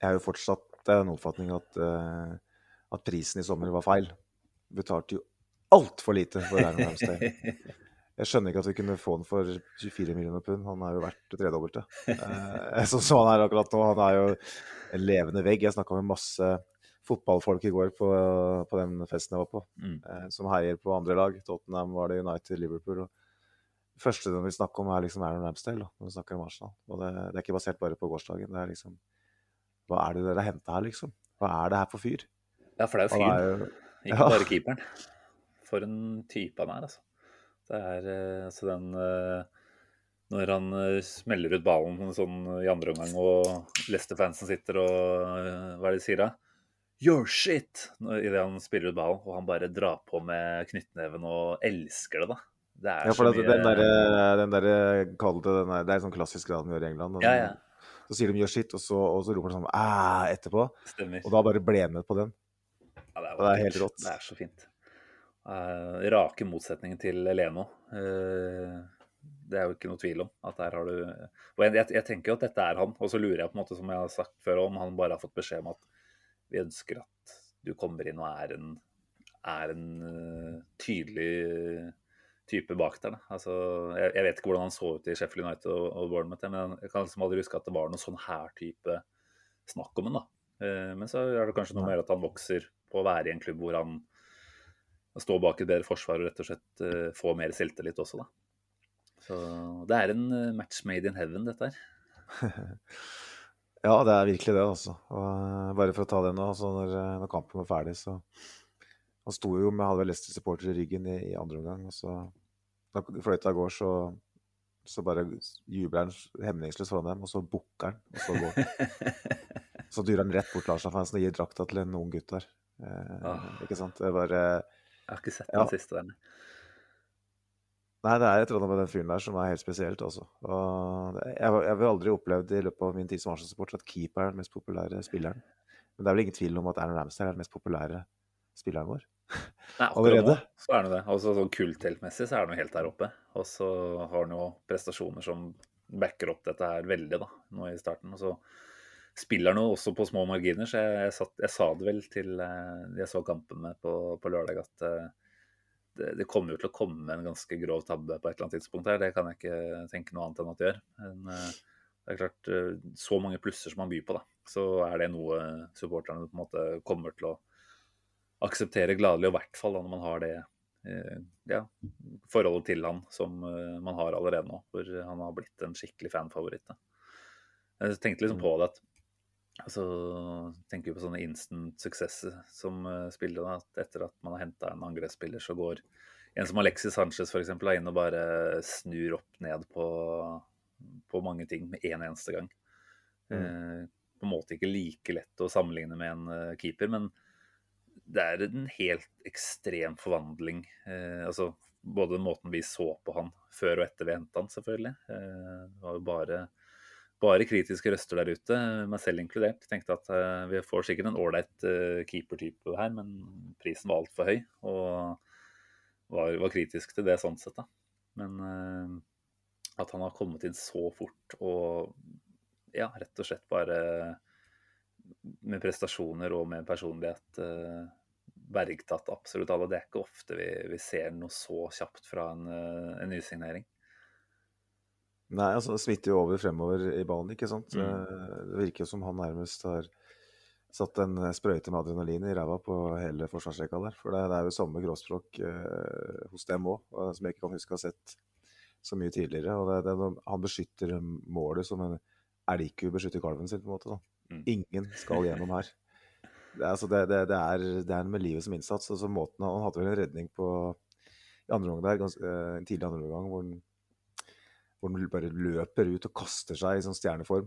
Jeg er jo fortsatt av den oppfatning at, eh, at prisen i sommer var feil. Betalte jo altfor lite for Aaron Ramsdale. Jeg skjønner ikke at vi kunne få den for 24 millioner pund. Han er jo verdt det tredobbelte. Eh, sånn som han er akkurat nå. Han er jo en levende vegg. Jeg snakka med masse fotballfolk i går på, på den festen jeg var på, Mm. eh, som heier på andre lag. Tottenham var det, United, Liverpool. og første vi snakker om, er liksom Aaron Ramsdale da, når vi snakker om Arsenal. Og det, det er ikke basert bare på gårsdagen. Det er liksom Hva er det dere har henta her, liksom? Hva er det her for fyr? Ja, for det er jo fyren, jo ikke ja. bare keeperen. For en type han er, altså. Det er altså den eh, Når han eh, smeller ut ballen sånn i andre omgang, og Leicester-fansen sitter og Hva er det de sier da? Your shit! Idet han spiller ut ballen, og han bare drar på med knyttneven og elsker det, da. Det er Ja, for det, mye den derre der, kall det den der, Det er sånn klassisk grad han gjør i England. Den, Ja, ja. Så sier de 'gjør sitt', og så, og så roper de sånn 'æh' etterpå. Stemmer. Og da bare ble han med på den. Ja, det, er det er helt rått. Det er så fint. Uh, rake motsetningen til Leno. Uh, det er jo ikke noe tvil om. at der har du... Og jeg, jeg, jeg tenker jo at dette er han, og så lurer jeg på en måte, som jeg har sagt før, om han bare har fått beskjed om at vi ønsker at du kommer inn og er en, er en eh, tydelig type bak der. Altså, jeg, jeg vet ikke hvordan han så ut i Sheffield United og, og Bournemouth, men jeg kan liksom aldri huske at det var noe sånn her type snakk om da. Eh, Men så er det kanskje noe mer at han vokser på å være i en klubb hvor han står bak et bedre forsvar og rett og slett eh, får mer selvtillit også, da. Så det er en eh, match made in heaven, dette her. Ja, det er virkelig det, altså. Og eh, bare for å ta det nå, altså når, eh, når kampen var ferdig, så Han sto jo med halve Leicester-supporter i ryggen i, i andre omgang, og så Da fløyta går, så så bare jubler han hemningsløst foran dem, og så bukker han, og så går han. Så dyrer han rett bort til Arsenal-fansen og gir drakta til en ung gutt der. Eh. Ikke sant? Det var eh, Jeg har ikke sett Ja. den siste vennen. Nei, det er et eller annet med den fyren der som er helt spesielt, altså. Og jeg, jeg har aldri opplevd i løpet av min tid som Arsenal-supporter at keeper er den mest populære spilleren. Men det er vel ingen tvil om at Aaron Ramsdale er den mest populære spilleren vår. Nei, Allerede? nå så er det det. Altså sånn kultheltmessig så er han jo helt der oppe. Og så har han jo prestasjoner som backer opp dette her veldig, da, nå i starten. Og så spiller nå også på små marginer, så jeg, jeg, satt, jeg sa det vel til eh, jeg så kampen med på, på lørdag, at eh, det, det, kommer jo til å komme en ganske grov tabbe på et eller annet tidspunkt her. Det kan jeg ikke tenke noe annet enn at det gjør. Men eh, det er klart, så mange plusser som man byr på, da, så er det noe supporterne på en måte kommer til å akseptere gladelig, og i hvert fall da når man har det ja, forholdet til han som man har allerede nå. hvor han har blitt en skikkelig fanfavoritt. Jeg tenkte liksom på det at Altså, tenker på sånne instant successer som uh, spiller. Da, at etter at man har henta en angrepsspiller, så går en som Alexis Sanchez eksempel, inn og bare snur opp ned på, på mange ting med en eneste gang. Mm. Eh, på en måte ikke like lett å sammenligne med en keeper, men det er en helt ekstrem forvandling. altså Både måten vi så på han før og etter vi henta han, selvfølgelig. det var jo bare bare kritiske røster der ute, meg selv inkludert. Tenkte at eh, vi får sikkert en ålreit uh, keepertype her, men prisen var altfor høy. Og var, var, kritisk til det sånn sett, da. Men uh, at han har kommet inn så fort og ja, rett og slett bare med prestasjoner og med personlighet uh, bergtatt absolutt alle. Det er ikke ofte vi, vi ser noe så kjapt fra en, en nysignering. Nei, altså det smitter jo over fremover i banen, ikke sant. Mm. Eh, det virker som han nærmest har satt en sprøyte med adrenalin i ræva på hele forsvarsrekka der. For det, det, er jo samme gråspråk eh, hos dem òg, som jeg ikke kan huske å ha sett så mye tidligere. Og det, det, han beskytter målet som en elgku beskytter kalven sin, på en måte. da. Mm. Ingen skal gjennom her. Det, altså, det, det, er, det er med livet som innsats. Altså, måten, han hadde vel en redning på i andre omgang der, gans, uh, en tidlig andre omgang, hvor han hvor han bare løper ut og kaster seg i sånn stjerneform.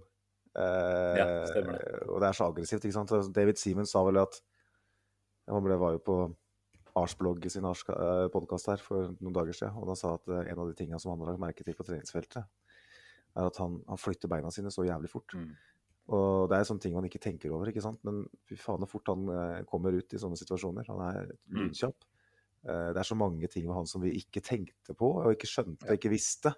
Uh, ja, stemmer det. Og det er så aggressivt. ikke sant? David Seaman sa vel at Han ble, var jo på Arsblogg sin Ars eh, podkast her for noen dager siden, og da sa at en av de tingene som han har lagt merke til på treningsfeltet, er at han, han flytter beina sine så jævlig fort. Mm. Og det er sånne ting man ikke tenker over, ikke sant. Men fy faen så fort han eh, kommer ut i sånne situasjoner. Han er mm. lydkjapp. Mm. Eh, det er så mange ting med han som vi ikke tenkte på, og ikke skjønte og ikke visste.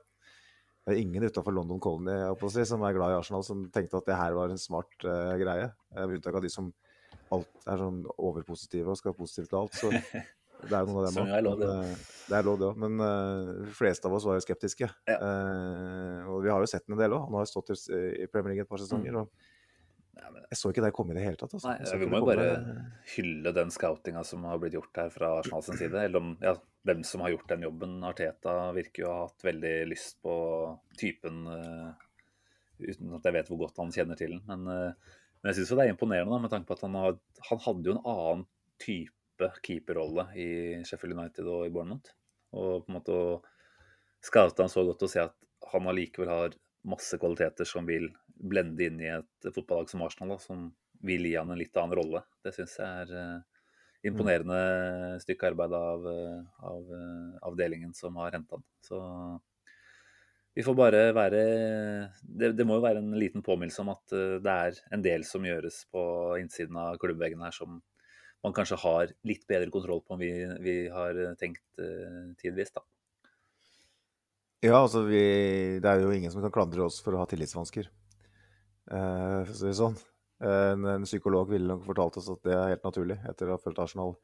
Det er ingen utenfor London Colony si, som er glad i Arsenal, som tenkte at det her var en smart eh, greie. Med unntak av de som alt er sånn overpositive og skal ha positivt til alt. Så det er jo noen av dem òg. Eh, det er lov, det òg. Men uh, de fleste av oss var jo skeptiske. Ja. Uh, og vi har jo sett den en del òg. Han har jo stått i Premier League et par sesonger. Mm. og jeg så ikke det komme i det hele tatt. Altså. Nei, Vi må jo bare hylle den scoutinga som har blitt gjort her fra Arsenal sin side. Eller om ja, hvem som har gjort den jobben. Arteta virker jo å ha hatt veldig lyst på typen, uh, uten at jeg vet hvor godt han kjenner til den. Men, uh, men jeg syns det er imponerende da, med tanke på at han, har, han hadde jo en annen type keeperrolle i Sheffield United og i Bournemouth. Og på en måte å scoute han så godt og se at han allikevel har masse kvaliteter som vil blende inn i et fotballag som Arsenal, da, som vil gi han en litt annen rolle. Det syns jeg er imponerende mm. stykke arbeid av, eh, av uh, avdelingen som har henta han. Så vi får bare være det, det, må jo være en liten påminnelse om at det er en del som gjøres på innsiden av klubbveggen her som man kanskje har litt bedre kontroll på enn vi, vi har tenkt tidvis. da. Ja, altså vi, det er jo ingen som kan klandre oss for å ha tillitsvansker. Uh, for å si det sånn. En, en, psykolog ville nok fortalt oss at det er helt naturlig etter å ha fulgt Arsenal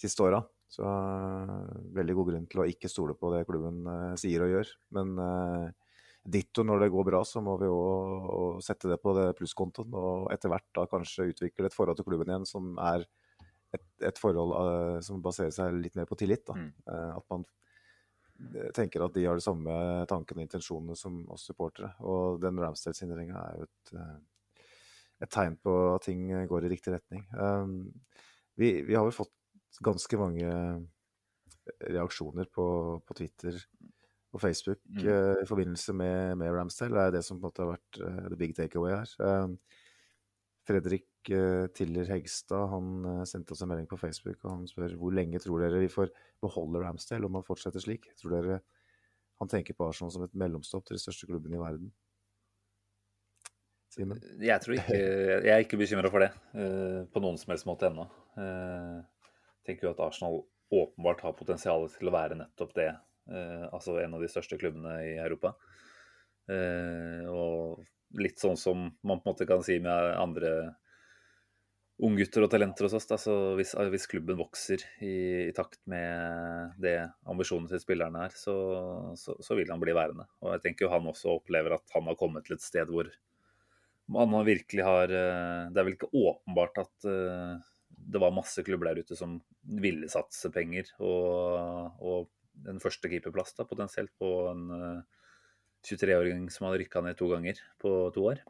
siste åra. Så uh, veldig god grunn til å ikke stole på det klubben uh, sier og gjør. Men ditto når det går bra, så må vi òg sette det på det plusskontoen. Og etter hvert da kanskje utvikle et forhold til klubben igjen som er et, forhold forhold som baserer seg litt mer på tillit. Mm. at man tenker at de har de samme tankene og intensjonene som oss supportere. Og den Ramsdale-signeringa er jo et, eh, et, tegn på at ting går i riktig retning. Um, vi, vi, har jo fått ganske mange reaksjoner på, på Twitter og Facebook mm. uh, i forbindelse med, med, Ramsdale. Det er det som på en måte har vært uh, the big takeaway her. Um, Fredrik uh, Tiller Hegstad han uh, sendte oss en melding på Facebook og han spør hvor lenge tror dere vi får beholde Ramsdale om han fortsetter slik? Tror dere han tenker på Arsenal som et mellomstopp til de største klubbene i verden? Simen? Jeg tror ikke Jeg er ikke bekymra for det uh, på noen som helst måte ennå. Jeg tenker jo at Arsenal åpenbart har potensial til å være nettopp det. altså en av de største klubbene i Europa. og litt sånn som man på en måte kan si med andre unggutter og talenter hos oss. Da. Så hvis, hvis klubben vokser i, i, takt med det ambisjonene til spillerne er, så, så, så, vil han bli værende. Og jeg tenker jo han også opplever at han har kommet til et sted hvor man virkelig har eh, Det er vel ikke åpenbart at eh, det var masse klubber der ute som ville satse penger. Og, og en første keeperplass da, potensielt på en 23-åring eh, som hadde rykka ned to ganger på to år.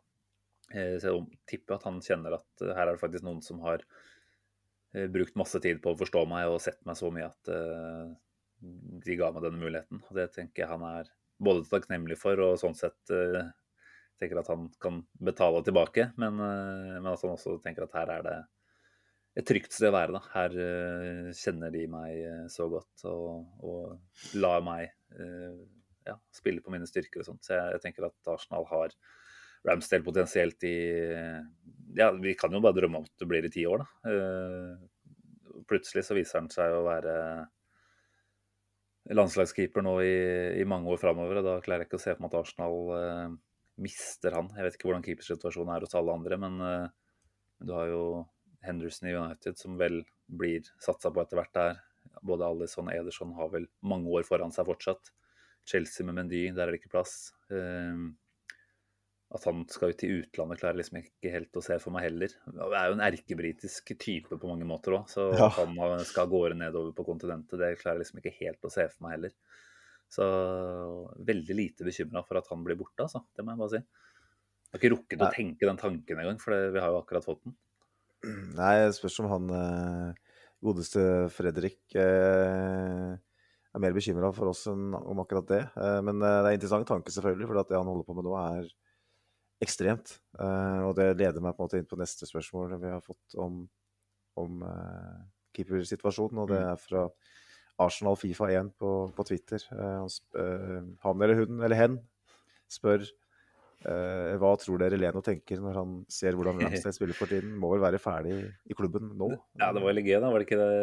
Eh, jeg tipper at han kjenner at eh, her er det faktisk noen som har eh, brukt masse tid på å forstå meg og sett meg så mye at de ga meg denne muligheten. Og det tenker jeg han er både takknemlig for og sånn sett tenker at han kan betale tilbake. Men, men at han også tenker at her er det et trygt sted å være. da. Her kjenner de meg så godt og, og lar meg ja, spille på mine styrker og sånt. Så jeg, jeg tenker at Arsenal har Ramsdale potensielt i Ja, vi kan jo bare drømme om at det blir i ti år, da. Eh, plutselig så viser han seg å være landslagskeeper nå i, i mange år framover. Da klarer jeg ikke å se for meg at Arsenal uh, mister han. Jeg vet ikke hvordan keepersituasjonen er hos alle andre, men uh, du har jo Henderson i United som vel blir satsa på etter hvert der. Både Alison og Ederson har vel mange år foran seg fortsatt. Chelsea med Mendy, der er det ikke plass. Uh, at han skal ut i utlandet, klarer liksom ikke helt å se for meg heller. Det er jo en erkebritisk type på mange måter òg, så ja. han skal gårde nedover på kontinentet, det klarer jeg liksom ikke helt å se for meg heller. Så veldig lite bekymra for at han blir borte, altså. Det må jeg bare si. Jeg har ikke rukket å tenke den tanken engang, for vi har jo akkurat fått den. Nei, det spørs om han eh, godeste Fredrik eh, er mer bekymra for oss enn om akkurat det. Eh, men det er en interessant tanke, selvfølgelig, for det han holder på med nå, er ekstremt. Uh, og det leder meg på en måte inn på neste spørsmål vi har fått om, om uh, keepersituasjonen. Og det mm. er fra Arsenal Fifa 1 på, på Twitter. Uh, han eller hun eller hen spør hva tror dere Leno tenker når han ser hvordan Ramstein spiller for tiden? Må vel være ferdig i klubben nå? Ja, det var veldig gøy. da, Var det ikke det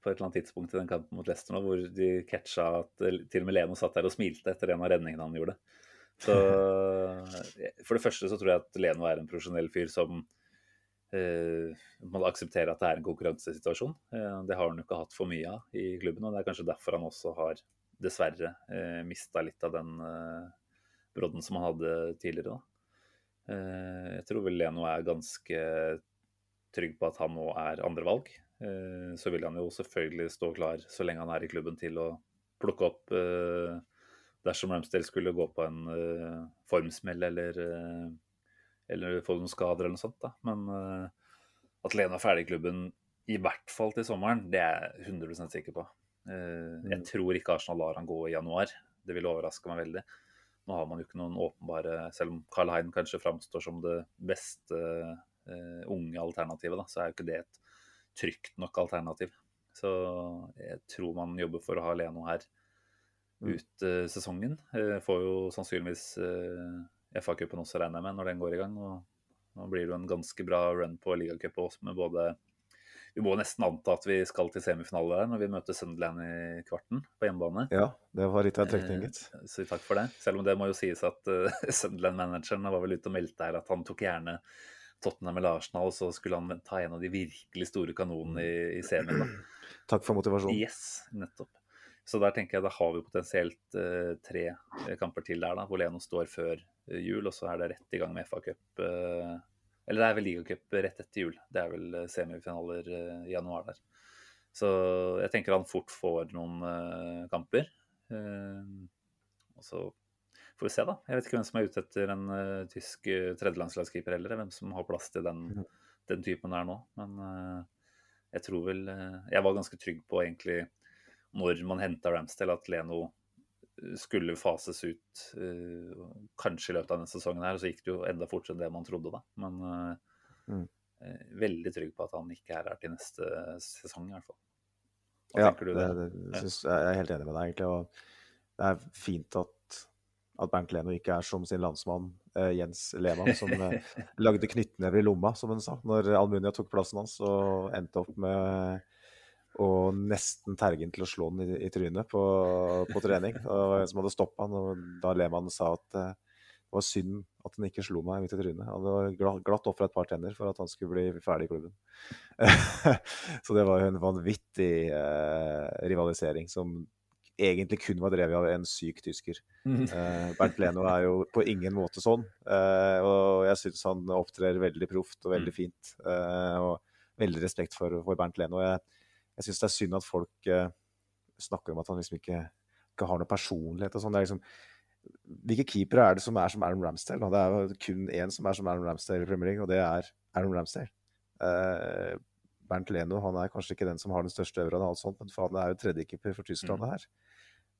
på et eller annet tidspunkt i den kampen mot Leicester nå, hvor de catcha at til og med Leno satt der og smilte etter en av redningene han gjorde? Så For det første så tror jeg at Leno er en profesjonell fyr som eh, må akseptere at det er en konkurransesituasjon. Eh, det har han jo ikke hatt for mye av i klubben, og det er kanskje derfor han også har dessverre eh, mista litt av den eh, brodden som han hadde tidligere. Eh, jeg tror vel Leno er ganske trygg på at han nå er andrevalg. Eh, så vil han jo selvfølgelig stå klar så lenge han er i klubben til å plukke opp eh, dersom Ramsdale skulle gå på en uh, formsmell eller, uh, eller få noen skader eller noe sånt. Da. Men uh, at Lena er ferdig i klubben i hvert fall til sommeren, det er jeg 100 sikker på. Jeg mm. tror ikke Arsenal lar han gå i januar. Det ville overraske meg veldig. Nå har man jo ikke noen åpenbare Selv om Carl Hein kanskje framstår som det beste unge alternativet, da, så er jo ikke det et trygt nok alternativ. Så jeg tror man jobber for å ha Leno her. Ut uh, sesongen. Uh, får jo sannsynligvis uh, FA-cupen også, regner jeg med, når den går i gang. og Nå blir det jo en ganske bra run på ligacup også, med både Vi må nesten anta at vi skal til semifinale der når vi møter Sunderland i kvarten på hjemmebane. Ja, det var litt av en trekning, gitt. Så takk for det. Selv om det må jo sies at Sunderland-manageren var vel ute og meldte her at han tok gjerne Tottenham eller Arsenal, og så skulle han ta en av de virkelig store kanonene i, i semien. Takk for motivasjonen. Yes, nettopp. Så der tenker jeg da har vi potensielt eh, tre eh, kamper til der, da, hvor Leno står før eh, jul, og så er det rett i gang med FA-cup. Eller det er vel ligacup rett etter jul. Det er vel semifinaler i januar der. Så jeg tenker han fort får noen kamper. og så får vi se, da. Jeg vet ikke hvem som er ute etter en tysk tredjelandslagskeeper heller. Hvem som har plass til den, mhm. den typen der nå. Men jeg tror vel Jeg var ganske trygg på egentlig når man henta Ramsdale, at Leno eh, skulle fases ut uh, kanskje i løpet av denne sesongen. her, og Så gikk det jo enda fortere enn det man trodde. da. Men uh, mm. veldig trygg på at han ikke er her til neste sesong, i hvert fall. Hva ja, tenker du det, det, det synes, jeg er helt enig med deg, egentlig. og Det er fint at, at Bernt Leno ikke er som sin landsmann Jens Lehmann, som lagde knyttnever i lomma, som han sa, når Almunia tok plassen hans og endte opp med og nesten tergen til å slå den i, i trynet på, på trening. Og som hadde stoppa han, og da Lehmann sa at uh, det var synd at han ikke slo meg midt i trynet. Han hadde glatt, glatt ofra et par tenner for at han skulle bli ferdig i klubben. så det var jo en vanvittig eh, rivalisering som egentlig kun var drevet av en syk tysker. Eh, Bernt Leno er jo på ingen måte sånn. Eh, og jeg syns han opptrer veldig proft og veldig fint. Eh, og veldig respekt for, for Bernt Leno. Jeg, jeg syns det er synd at folk eh, snakker om at han liksom ikke, ikke har noe personlighet og sånn. Liksom hvilke keepere er det som er som Aaron Ramsdale? nå? Det er jo kun én som er som Aaron Ramsdale i Premier League, og det er Aaron Ramsdale. Eh, Bernt Leno han er kanskje ikke den som har den største euroen, og alt sånt, men faen, det er jo tredjekeeper for Tyskland det her.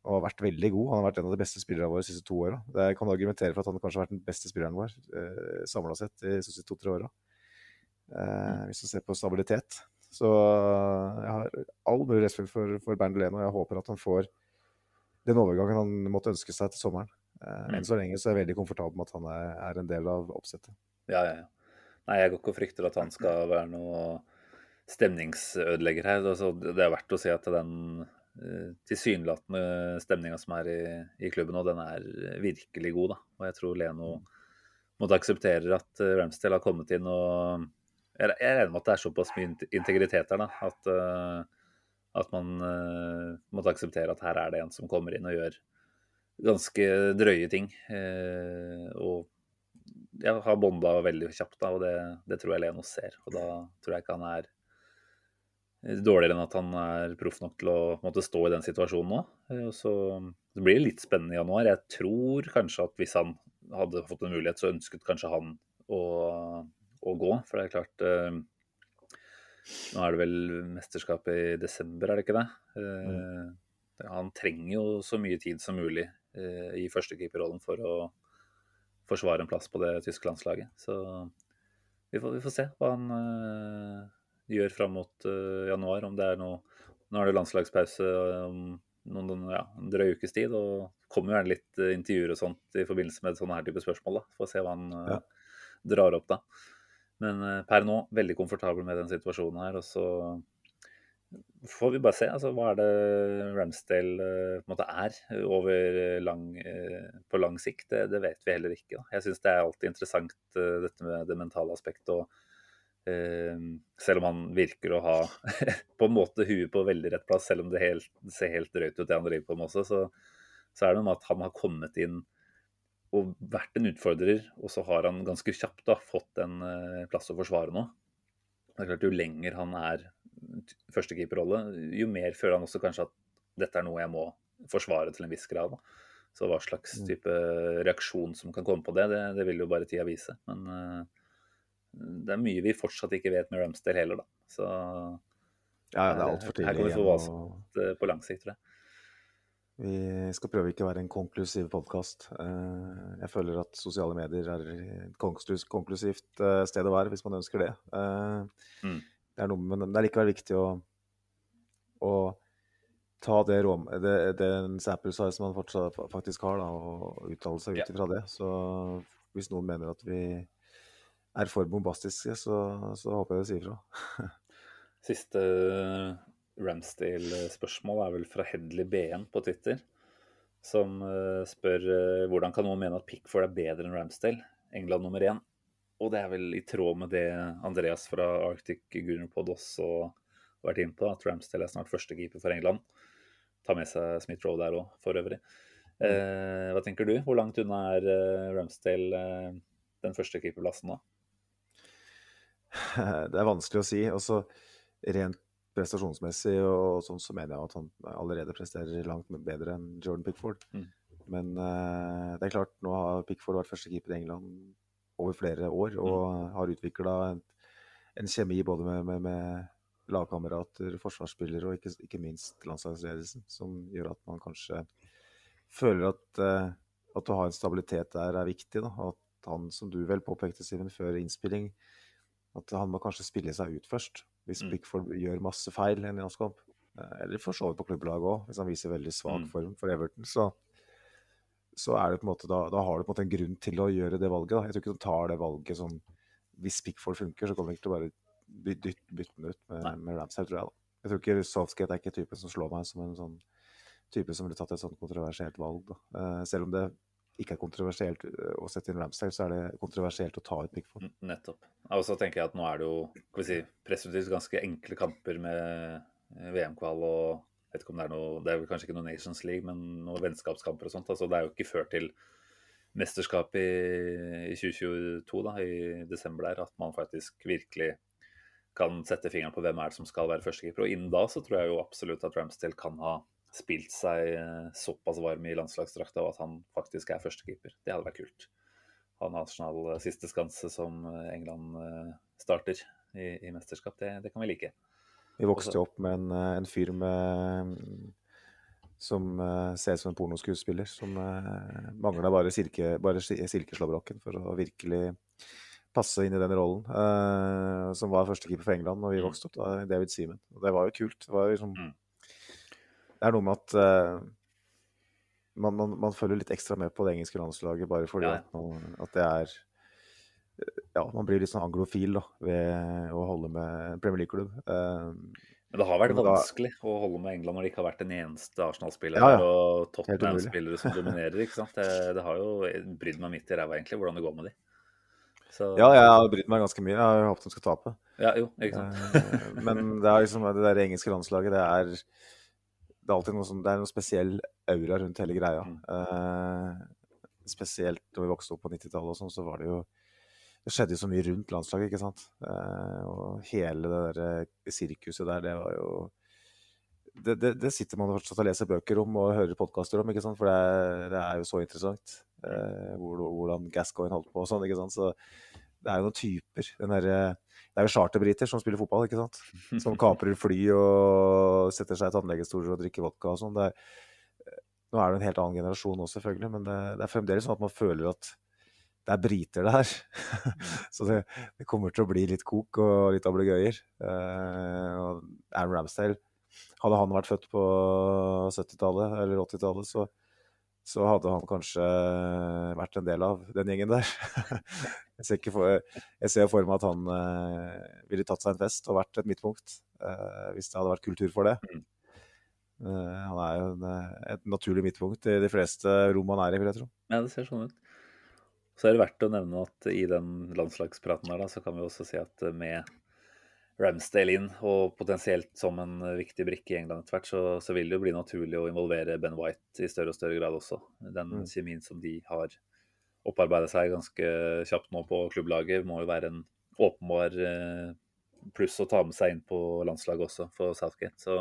Og har vært veldig god. Han har vært en av de beste spillerne våre de siste to åra. Jeg kan argumentere for at han kanskje har vært den beste spilleren vår eh, samla sett de siste to-tre åra. Eh, hvis du ser på stabilitet. Så jeg har all mulig respekt for, for Bernt Leno, og jeg håper at han får den overgangen han måtte ønske seg til sommeren. Eh, Enn så lenge så er jeg veldig komfortabel med at han er, er en del av oppsettet. Ja, ja, ja. Nei, jeg går ikke og frykter at han skal være noe stemningsødelegger her. Altså, det er verdt å si at den eh, tilsynelatende stemninga som er i, i klubben nå, den er virkelig god. da. Og jeg tror Leno måtte akseptere at eh, Ramsdale har kommet inn og Jeg er regner med at det er såpass mye int- integritet her da, at, uh, at man uh, måtte akseptere at her er det en som kommer inn og gjør ganske drøye ting. Uh, og jeg har bonda veldig kjapt, da, og det, det tror jeg Leno ser. Og da tror jeg ikke han er dårligere enn at han er proff nok til å måtte stå i den situasjonen nå. Så det blir litt spennende i januar. Jeg tror kanskje at hvis han hadde fått en mulighet, så ønsket kanskje han å, å gå. For det er klart eh, Nå er det vel mesterskapet i desember, er det ikke det? Eh, Han trenger jo så mye tid som mulig eh, i førstekeeperrollen for å forsvare en plass på det tyske landslaget. Så vi får, vi får se hva han gjør fram mot januar. Om det er noe Nå er det landslagspause om noen, ja, en drøy ukes tid, og kommer jo gjerne litt intervjuer og sånt i forbindelse med sånne her type spørsmål. da. Får se hva han Ja. drar opp da. Men eh, per nå veldig komfortabel med den situasjonen her. og så får vi bare se. altså Hva er det Ramsdale eh, på en måte er over lang, eh, på lang sikt? Det, det vet vi heller ikke. Da. Jeg syns det er alltid interessant dette med det mentale aspektet. og Selv om han virker å ha på en måte huet på veldig rett plass, selv om det helt, ser helt drøyt ut det han driver på med også, så, så er det noe med at han har kommet inn og vært en utfordrer, og så har han ganske kjapt da, fått en eh, plass å forsvare nå. Det er klart Jo lenger han er førstekeeperrolle, jo mer føler han også kanskje at dette er noe jeg må forsvare til en viss grad. Da. Så hva slags type reaksjon som kan komme på det, det, det vil jo bare tida vise. Men uh, det er mye vi fortsatt ikke vet med Ramsdale heller, da. Så Ja, det er altfor her kan vi og eh, på lang sikt, tror jeg. Vi skal prøve ikke å være en konklusiv podkast. Jeg føler at sosiale medier er et konklusivt eh, sted å være, hvis man ønsker det. Eh, Mm. Det er noe, men det er likevel viktig å, å ta det rom, det, den sample size man fortsatt faktisk har, da, og uttale seg ut ifra det. Så hvis noen mener at vi er for bombastiske, så, så håper jeg de sier ifra. Siste Ramsdale-spørsmål er vel fra Hedley BN på Twitter, som eh, spør eh, hvordan kan noen mene at Pickford er bedre enn Ramsdale, England nummer én? Og det er vel i tråd med det Andreas fra Arctic Gunnerpod også har vært inne på, at Ramsdale er snart førstekeeper for England. Ta med seg Smith Rowe der òg, for øvrig. Eh, hva tenker du? Hvor langt unna er eh, Ramsdale den første keeperplassen nå? Det er vanskelig å si. Også rent prestasjonsmessig og sånn, så mener jeg at han allerede presterer langt bedre enn Jordan Pickford. Mm. Men uh, det er klart, nå har Pickford vært førstekeeper i England over flere år og har utvikla en, en kjemi både med, med, med lagkamerater, forsvarsspillere og ikke, ikke minst landslagsledelsen, som gjør at man kanskje føler at, uh, at å ha en stabilitet der er viktig. Da. At han, som du vel påpekte, Simen, før innspilling, at han må kanskje spille seg ut først. Hvis Mm. Pickford gjør masse feil i en landskamp, eh, eller for så vidt på klubblaget òg, hvis han viser veldig svak Mm. form for Everton, så, så er det på en måte, da, da har du på en måte en grunn til å gjøre det valget. Da. Jeg tror ikke du tar det valget som Hvis Pickford funker, så kommer de ikke til å bare bytte, bytte den ut med, med Ramsay, tror jeg. da. Jeg tror ikke Southgate er ikke typen som slår meg som en sånn type som ville tatt et sånt kontroversielt valg. Da. Eh, selv om det ikke er kontroversielt eh, å sette inn Ramsdale, så er det kontroversielt å ta ut Pickford. Nettopp. Og så tenker jeg at nå er det jo skal si, presumptivt ganske enkle kamper med eh, VM-kval og vet ikke om Det er noe, det er vel kanskje ikke noe Nations League, men noen vennskapskamper og sånt. altså Det er jo ikke før til mesterskap i, i 2022, da, i desember der, at man faktisk virkelig kan sette fingeren på hvem er det som skal være førstekeeper. Og innen da så tror jeg jo absolutt at Ramsdale kan ha spilt seg eh, såpass varm i landslagsdrakta at han faktisk er førstekeeper. Det hadde vært kult. Han Arsenal eh, siste skanse som eh, England starter i, i mesterskap, det, det kan vi like. Vi vokste jo opp med en, en fyr med som ser ut som en pornoskuespiller, som mangla bare, silke, bare si- silkeslåbroken for å virkelig passe inn i den rollen. Uh, som var førstekeeper for England når vi Mm. vokste opp, da, David Seaman. Og det var jo kult. Det, var liksom, Mm. Det er noe med at uh, man, man, man følger litt ekstra med på det engelske landslaget bare fordi Ja. at, man, at det er Ja, man blir litt sånn anglofil da, ved å holde med Premier League-klubb. Uh, Men det har vært vanskelig da- å holde med England når det ikke har vært en eneste Arsenal-spiller Ja, ja. og Tottenham-spillere som dominerer. ikke sant? Det, det har jo brydd meg midt i ræva, egentlig, hvordan det går med de. Så, Ja, jeg har brydd meg ganske mye. Jeg har håpet de skal tape. ja, jo, ikke sant. Eh, Men det er liksom det der engelske landslaget, det er Det er alltid noe, sånn, det er noe spesiell aura rundt hele greia. Mm. Eh, spesielt da vi vokste opp på 90-tallet og sånn, så var det jo Det skjedde jo så mye rundt landslaget, ikke sant. Eh, og hele det der sirkuset der, det var jo det, det, det sitter man fortsatt og leser bøker om og hører podkaster om, ikke sant? for det er, det er jo så interessant. Eh, hvordan Gascoigne holdt på og sånn. ikke sant? Så det er jo noen typer. Den derre- det er jo charterbriter som spiller fotball, ikke sant? Som kaprer fly og setter seg i tannlegestoler og drikker vodka og sånn. Nå er det en helt annen generasjon også, selvfølgelig, men det, det er fremdeles sånn at man føler at det er briter det her. Så det, det kommer til å bli litt kok og litt ablegøyer. Eh, Aaron Ramsdale Hadde han vært født på 70-tallet eller 80-tallet, så, så hadde han kanskje vært en del av den gjengen der. jeg, ser for, jeg ser for meg at han eh, ville tatt seg en fest og vært et midtpunkt, eh, hvis det hadde vært kultur for det. Mm. Eh, han er jo en, eh, et naturlig midtpunkt i de fleste rom han er i, vil jeg tro. Ja, det ser sånn ut. Så er det verdt å nevne at i den landslagspraten her, da, så kan vi også si at med Ramsdale inn, og potensielt som en viktig brikke i England etter hvert, så, så vil det jo bli naturlig å involvere Ben White i større og større grad også. Den Mm. kjemien som de har opparbeidet seg ganske kjapt nå på klubblaget, må jo være en åpenbar eh, pluss å ta med seg inn på landslaget også for Southgate. Så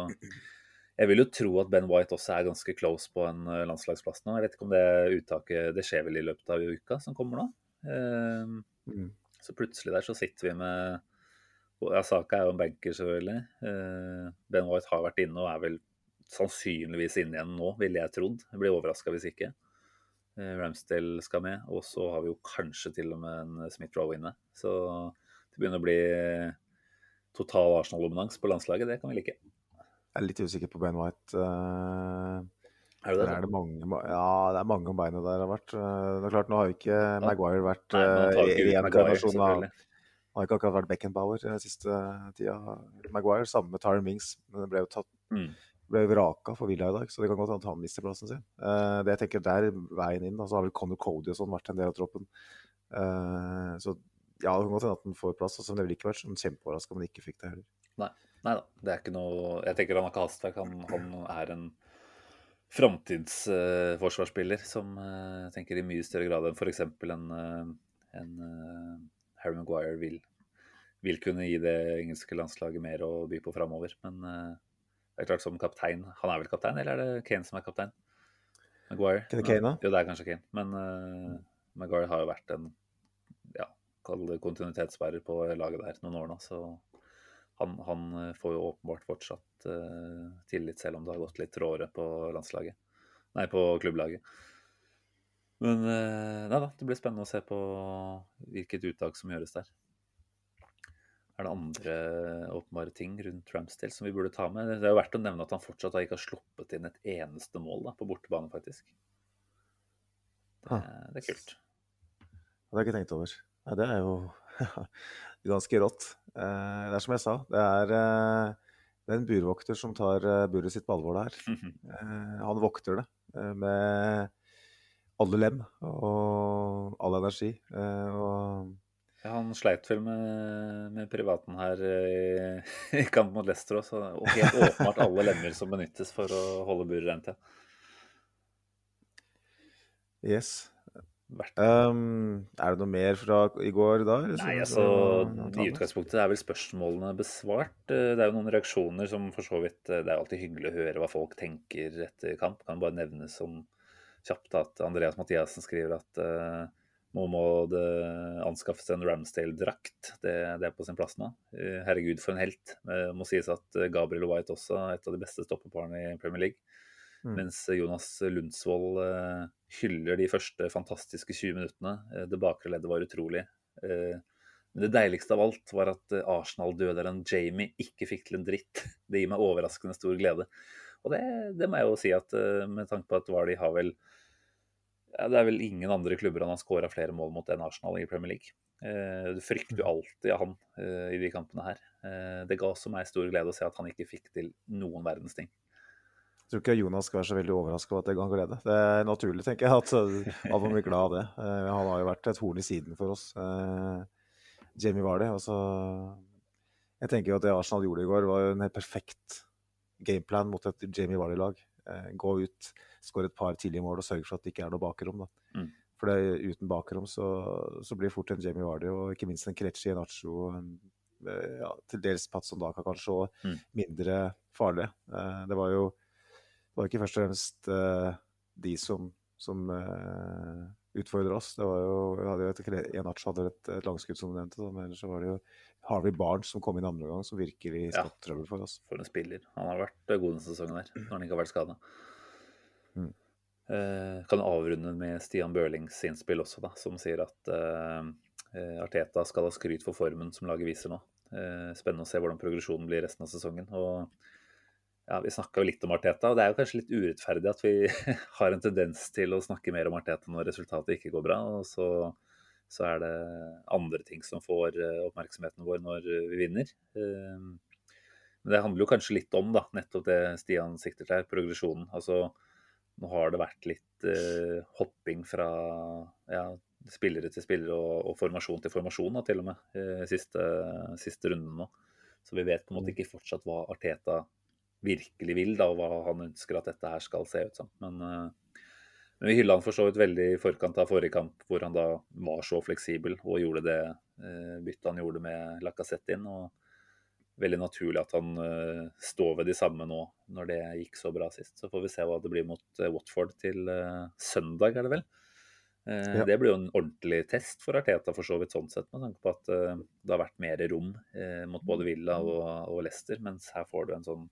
jeg vil jo tro at Ben White også er ganske close på en eh, landslagsplass nå. Jeg vet ikke om det uttaket det skjer vel i løpet av uka som kommer nå. Eh, Mm. Så plutselig der så sitter vi med ja, Saka er jo en banker, selvfølgelig. Eh, Ben White har vært inne og er vel sannsynligvis inne igjen nå, ville jeg trodd. Jeg blir overraska hvis ikke. Eh, Ramsdale skal med, og så har vi jo kanskje til og med en Smith Rowe inne. Så det begynner å bli total Arsenal-dominans på landslaget. Det kan vi like. Jeg er litt usikker på Ben White. eh, Er det det? er det mange, ja, det er mange om beinet der har vært. Det er klart, Nå har jo ikke Maguire vært Nei, men han tar jo eh, ikke ut Maguire, reinkarnasjon av. Han har ikke akkurat vært Beckenbauer den siste tida. Maguire, samme med Tyron Mings, men det ble jo tatt Mm. ble vraka for Villa i dag, så det kan godt hende at han mister plassen sin. Uh, det jeg tenker der er veien inn. altså har vel Connor Cody og sånn vært en del av troppen. Uh, så ja, det kan godt hende at han får plass. Altså, men det ville ikke vært sånn kjempeoverraska om han ikke fikk det heller. Nei da, det er ikke noe Jeg tenker han har ikke hastverk. Han, han er en framtidsforsvarsspiller som uh, tenker i mye større grad enn f.eks. en, uh, en eh, Harry Maguire vil, vil kunne gi det engelske landslaget mer å by på framover. Men eh, det er klart som kaptein Han er vel kaptein, eller er det Kane som er kaptein? Maguire? Kan det Kane, da? Jo, det er kanskje Kane. Men uh, Maguire har jo vært en ja, kontinuitetsbærer på laget der noen år nå, så han, han eh, får jo åpenbart fortsatt uh, tillit, selv om det har gått litt råere på landslaget. Nei, på klubblaget. Men eh, nei da, det blir spennende å se på hvilket uttak som gjøres der. Er det andre åpenbare ting rundt Ramsdale som vi burde ta med? Det er jo verdt å nevne at han fortsatt ikke har sluppet inn et eneste mål da, på bortebane, faktisk. Det, det er kult. Det har jeg ikke tenkt over. Nei, det er jo ganske rått. Eh, det er som jeg sa, det er, eh, det er en burvokter som tar buret sitt på alvor der. Han vokter det med alle lem og all energi. Eh, og Ja, han sleit vel med, med privaten her i, i kamp mot Leicester også. Og helt åpenbart alle lemmer som benyttes for å holde buret rent. Ja. yes. Um, er det noe mer fra i går da? Nei, altså, I utgangspunktet er vel spørsmålene besvart. Eh, Det er jo noen reaksjoner som for så vidt eh, Det er alltid hyggelig å høre hva folk tenker etter kamp. Kan bare nevnes som kjapt at Andreas Mathiassen skriver at eh, nå må det anskaffes en Ramsdale-drakt. Det, det er på sin plass nå. Eh, Herregud, for en helt. Det må sies at eh, Gabriel White også er et av de beste stoppeparene i Premier League. Mm. Mens Jonas Lundsvold eh, hyller de første fantastiske 20 minuttene. Eh, det bakre leddet var utrolig. Eh, men det deiligste av alt var at eh, Arsenal-døderen Jamie ikke fikk til en dritt. Det gir meg overraskende stor glede. Og det, det må jeg jo si at eh, med tanke på at Vardi har vel Det er vel ingen andre klubber han har skåra flere mål mot enn Arsenal i Premier League. Eh, Du frykter jo alltid av han eh, i de kampene her. Eh, Det ga også meg stor glede å se at han ikke fikk til noen verdens ting. Jeg tror ikke Jonas skal være så veldig overraska over at det ga glede. Det er naturlig, tenker jeg, at han var mye glad av det. Han har jo vært et horn i siden for oss. Jamie var det. Og så Jeg tenker jo at det Arsenal gjorde i går, var jo en helt perfekt gameplan mot et Jamie Vardy-lag. Gå ut, skåre et par tidlige mål og sørge for at det ikke er noe bakrom. Da. Mm. For det, uten bakrom så, så blir det fort en Jamie Vardy, og ikke minst en Kretschi Nacho. Eh, ja, til dels Patson Daka kanskje, og Mm. mindre farlige. Eh, det var jo det var ikke først og fremst eh, de som, som utfordra oss. Det var jo, vi hadde jo et, Enacho hadde et, et langskudd, som du nevnte. Men ellers så var det jo Harvey Barnes som kom inn andre gang, som virkelig Ja. skapte trøbbel for oss. For en spiller. Han har vært god denne sesongen her, når han ikke har vært skada. Eh, kan avrunde med Stian Børlings innspill også, da, som sier at eh, Arteta skal ha skryt for formen som laget viser nå. Uh, spennende å se hvordan progresjonen blir resten av sesongen. og ja, Vi snakka litt om Arteta, og det er jo kanskje litt urettferdig at vi har en tendens til å snakke mer om Arteta når resultatet ikke går bra. og så, så er det andre ting som får oppmerksomheten vår når vi vinner. Men det handler jo kanskje litt om da, nettopp det Stian sikter til her, progresjonen. Altså, nå har det vært litt eh, hopping fra ja, spillere til spillere og, og formasjon til formasjon da, til og med, eh, siste, siste runden nå. Så vi vet på en måte ikke fortsatt hva Arteta virkelig vil, da, og hva han ønsker at dette her skal se ut som. Men, eh, men vi hylla han for så vidt veldig i forkant av forrige kamp, hvor han da var så fleksibel og gjorde det eh, byttet han gjorde med Lacassette inn. og Veldig naturlig at han uh, står ved de samme nå, når det gikk så bra sist. Så får vi se hva det blir mot uh, Watford til uh, søndag, er det vel. Ja. Det blir jo en ordentlig test for Arteta, for så vidt sånn sett, med tanke på at det har vært mer rom mot både Villa og, og Leicester, mens her får du en sånn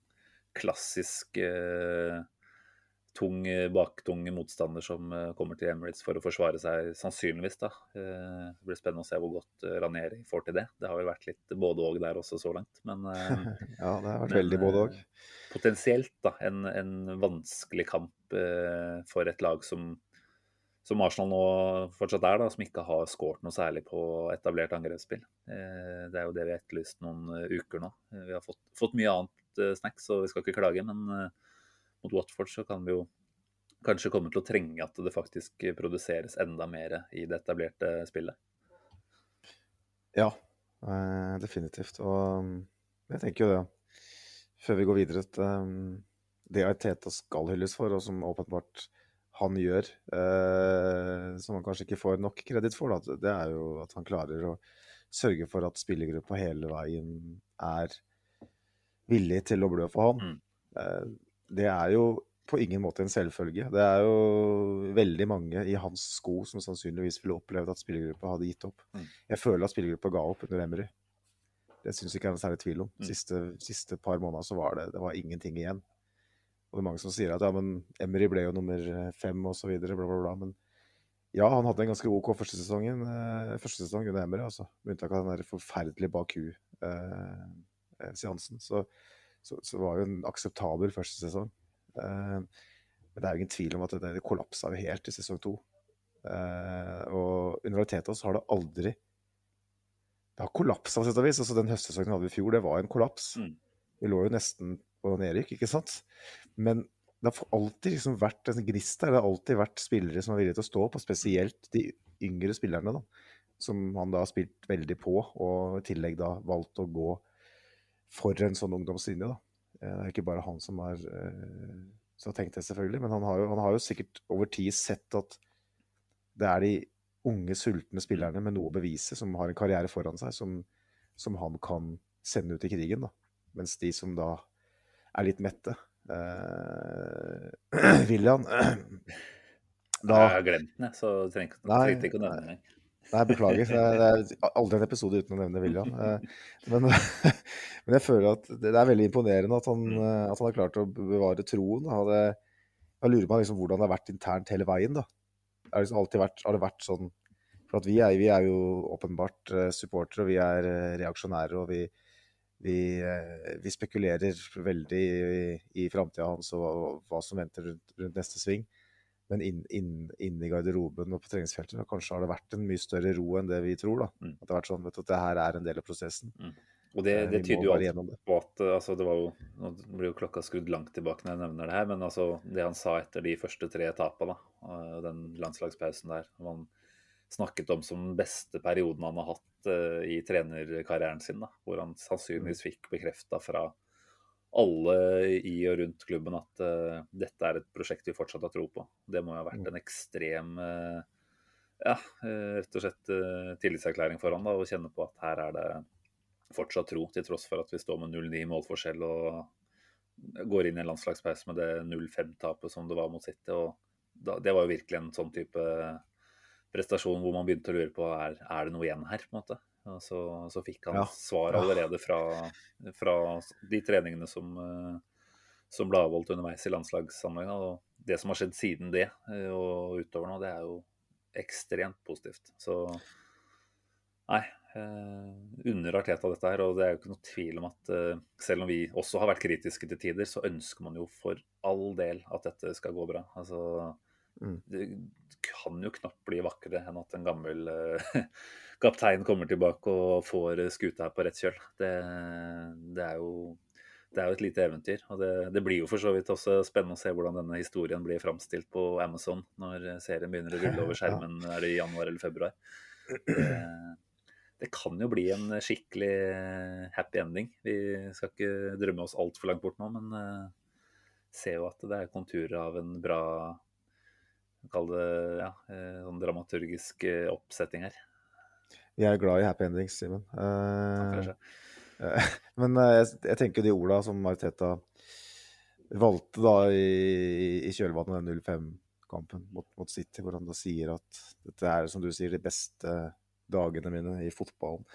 klassisk eh, tung, baktung motstander som eh, kommer til Emirates for å forsvare seg, sannsynligvis. da. Eh, det blir spennende å se hvor godt eh, Ranieri får til det. Det har vel vært litt både og der også så langt. Men eh, Ja, det har vært Men, veldig både eh, potensielt da, en, en vanskelig kamp eh, for et lag som, som Arsenal nå fortsatt er, da, som ikke har skåret noe særlig på etablert angrepsspill. Eh, det er jo det vi har etterlyst noen eh, uker nå. Eh, vi har fått, fått mye annet eh, snacks, så vi skal ikke klage, men eh, mot Watford så kan vi jo kanskje komme til å trenge at det faktisk produseres enda mer i det etablerte spillet. Ja, eh, definitivt. Og um, jeg tenker jo det, før vi går videre, at um, det Aiteta skal hylles for, og som åpenbart han gjør, eh, som han kanskje ikke får nok kreditt for, det er jo at han klarer å sørge for at spillergruppa hele veien er villig til å blø for han. Mm. Eh, det er jo på ingen måte en selvfølge. Det er jo veldig mange i hans sko som sannsynligvis ville opplevd at spillergruppa hadde gitt opp. Mm. Jeg føler at spillergruppa ga opp under Emry. Det syns ikke jeg er noe særlig tvil om. Mm. Siste, siste par måneder så var det, det var ingenting igjen. Og det er mange som sier at ja, men Emry ble jo nummer fem og så videre, bla, bla, bla. Men ja, han hadde en ganske OK første sesongen, eh, første sesong under Emry, altså. Med unntak av den der forferdelige Baku-seansen. så, så, så var jo en akseptabel første sesong. Eh, men det er jo ingen tvil om at det, det kollapsa jo helt i sesong to. Eh, og under Arteta så har det aldri Det har kollapsa på sett og vis. Altså, den høstsesongen vi hadde i fjor, det var en kollaps. Mm. Vi lå jo nesten på nedrykk, ikke sant? Men det har alltid liksom vært en gnist der. Det har alltid vært spillere som er villige til å stå på, spesielt de yngre spillerne, da. Som han da har spilt veldig på, og i tillegg da valgt å gå for en sånn ungdomslinje, da. Eh, det er ikke bare han som har eh, så tenkt det, selvfølgelig, men han har, jo, han har jo sikkert over tid sett at det er de unge, sultne spillerne med noe å bevise, som har en karriere foran seg, som, som han kan sende ut i krigen. da. Mens de som da er litt mette eh, William da, Jeg har glemt den, så trenger ikke å nevne den. Nei, beklager. Det er aldri en episode uten å nevne William. Eh, men, men, jeg føler at det er veldig imponerende at han, mm. at han har klart å bevare troen. Jeg lurer på liksom hvordan det har vært internt hele veien. da. Det liksom vært, har det vært sånn For at vi er, vi er jo åpenbart uh, supportere, og vi er reaksjonære, og vi, vi, vi, spekulerer veldig i, i framtida hans og hva, som venter rundt, rundt neste sving. Men inne inn, inn, i garderoben og på treningsfeltet kanskje har det vært en mye større ro enn det vi tror. da. Mm. At det har vært sånn vet du, at det her er en del av prosessen. Mm. Og det, det tyder jo alt på at altså det var jo, Nå blir jo klokka skrudd langt tilbake når jeg nevner det her, men altså det han sa etter de første tre etapene, den landslagspausen der, han snakket om som den beste perioden han har hatt uh, i trenerkarrieren sin, da, hvor han sannsynligvis mm. fikk bekrefta fra alle i og rundt klubben at uh, dette er et prosjekt vi fortsatt har tro på. Det må jo ha vært mm. en ekstrem uh, ja, rett og slett tillitserklæring for han da, å kjenne på at her er det fortsatt tro, til tross for at vi står med 0-9 målforskjell og går inn i en landslagspause med det 0-5-tapet som det var mot City. og da, Det var jo virkelig en sånn type prestasjon hvor man begynte å lure på er, er det noe igjen her. på en måte. Og så, så fikk han ja. svar allerede fra, fra, de treningene som, som ble avholdt underveis i landslagssammenhengen. Og det som har skjedd siden det og utover nå, det er jo ekstremt positivt. Så nei, Uh, under Arteta dette her, og det er jo ikke noe tvil om at uh, selv om vi også har vært kritiske til tider, så ønsker man jo for all del at dette skal gå bra. Altså, mm. Det kan jo knapt bli vakrere enn at en gammel uh, kaptein kommer tilbake og får skuta her på rett kjøl. Det, det, er jo, det, er jo et lite eventyr. Og det, det, blir jo for så vidt også spennende å se hvordan denne historien blir framstilt på Amazon når serien begynner å rulle over skjermen. Er det i januar eller februar? Det, det kan jo bli en skikkelig eh, happy ending. Vi skal ikke drømme oss altfor langt bort nå, men uh, ser jo at det er konturer av en bra Kall det ja, eh, sånn dramaturgisk oppsetting her. Vi er glad i happy endings, Simen. Eh, men jeg, jeg, tenker de orda som Mariteta valgte da i, i kjølvannet av 05-kampen mot, mot, City, hvor han da sier at dette er, som du sier, de beste dagene mine i fotballen.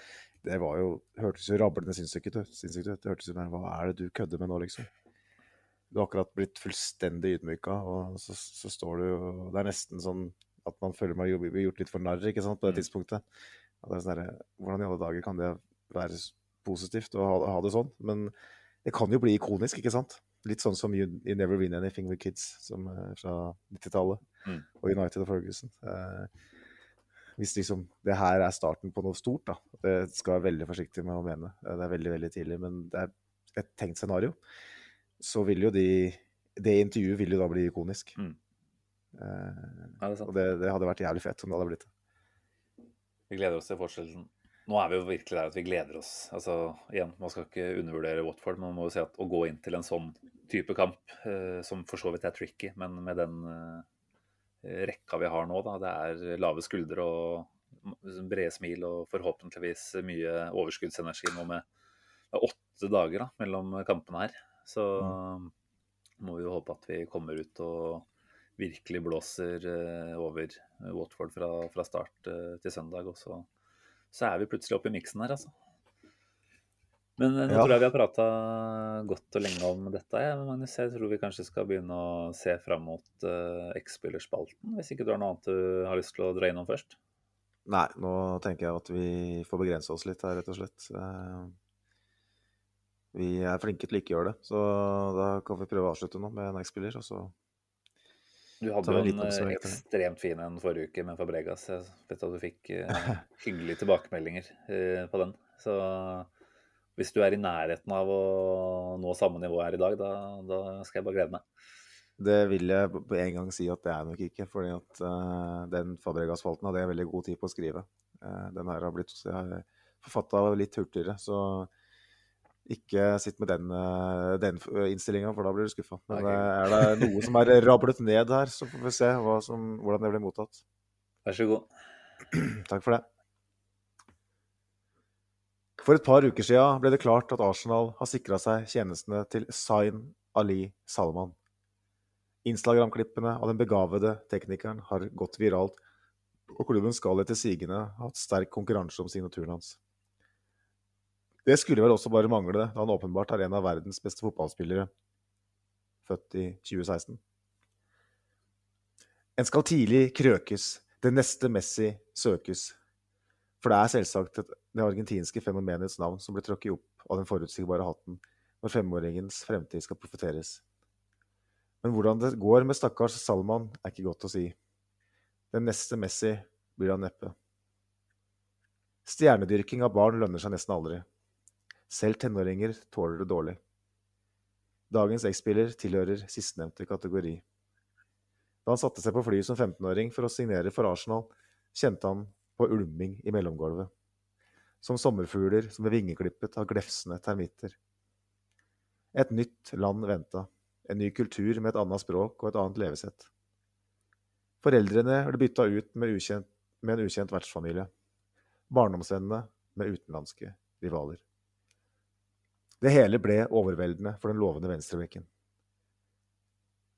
Det var jo, hørtes jo rablende sinnssykt ut. Det hørtes ut Hva er det du kødder med nå, liksom? Du har akkurat blitt fullstendig ydmyka, og så, så står du jo Det er nesten sånn at man føler man blir gjort litt for narr ikke sant, på det mm. tidspunktet. Det sånn der, hvordan i alle dager kan det være positivt å ha, ha, det sånn? Men det kan jo bli ikonisk, ikke sant? Litt sånn som You, you Never Win Anything With Kids som, eh, fra 90-tallet. Mm. Og United og Ferguson. Eh, hvis liksom det her er starten på noe stort, da. Det skal jeg være veldig forsiktig med å mene. Det er veldig, veldig tidlig, men det er et tenkt scenario. Så vil jo de Det intervjuet vil jo da bli ikonisk. Mm. Eh, ja, det og det, det, hadde vært jævlig fett om det hadde blitt det. Vi gleder oss til fortsettelsen. Nå er vi jo virkelig der at vi gleder oss. Altså, igjen, Man skal ikke undervurdere Watford, men man må jo si at å gå inn til en sånn type kamp, eh, som for så vidt er tricky, men med den eh, rekka vi har nå. Da. Det er lave skuldre og brede smil og forhåpentligvis mye overskuddsenergi nå med åtte dager da, mellom kampene her. Så mm. må vi jo håpe at vi kommer ut og virkelig blåser eh, over Watford fra, fra start eh, til søndag. Og så, så er vi plutselig oppe i miksen her, altså. Men eh, nå ja. tror jeg vi har prata godt og lenge om dette. Ja, Magnus, jeg tror vi kanskje skal begynne å se fram mot uh, X-spillerspalten. Hvis ikke du har noe annet du har lyst til å dra innom først? Nei, nå tenker jeg at vi får begrense oss litt her, rett og slett. Uh, vi er flinke til å ikke gjøre det, så da kan vi prøve å avslutte nå med en X-spiller, og så du hadde jo en ekstremt fin en forrige uke med Fabregas. Jeg vet at du fikk uh, hyggelige tilbakemeldinger uh, på den. Så hvis du er i nærheten av å nå samme nivå her i dag, da, da skal jeg bare glede meg. Det vil jeg på en gang si at det er nok ikke. fordi at uh, den Fabregas-falten hadde jeg veldig god tid på å skrive. Uh, den her har blitt forfatta litt hurtigere, så ikke sitt med den, uh, den innstillinga, for da blir du skuffa. Men okay. er det noe som er rablet ned her, så får vi se som, hvordan det blir mottatt. Vær så god. Takk for det. For et par uker siden ble det klart at Arsenal har sikra seg tjenestene til Zain Ali Salman. Instagram-klippene av den begavede teknikeren har gått viralt, og klubben skal etter sigende ha hatt sterk konkurranse om signaturen hans. Det skulle vel også bare mangle, da han åpenbart er en av verdens beste fotballspillere, født i 2016. En skal tidlig krøkes, det neste Messi søkes. For det er selvsagt det argentinske fenomenets navn som blir tråkket opp av den forutsigbare hatten når femåringens fremtid skal profeteres. Men hvordan det går med stakkars Salman, er ikke godt å si. Den neste Messi blir han neppe. Stjernedyrking av barn lønner seg nesten aldri. Selv tenåringer tåler det dårlig. Dagens X-spiller tilhører sistnevnte kategori. Da han satte seg på flyet som 15-åring for å signere for Arsenal, kjente han på ulming i mellomgulvet. Som sommerfugler som er vingeklippet av glefsende termitter. Et nytt land venta en ny kultur med et annet språk og et annet levesett. Foreldrene ble bytta ut med, ukjent, med en ukjent vertsfamilie. Barndomsvennene med utenlandske rivaler. Det hele ble overveldende for den lovende venstrebekken.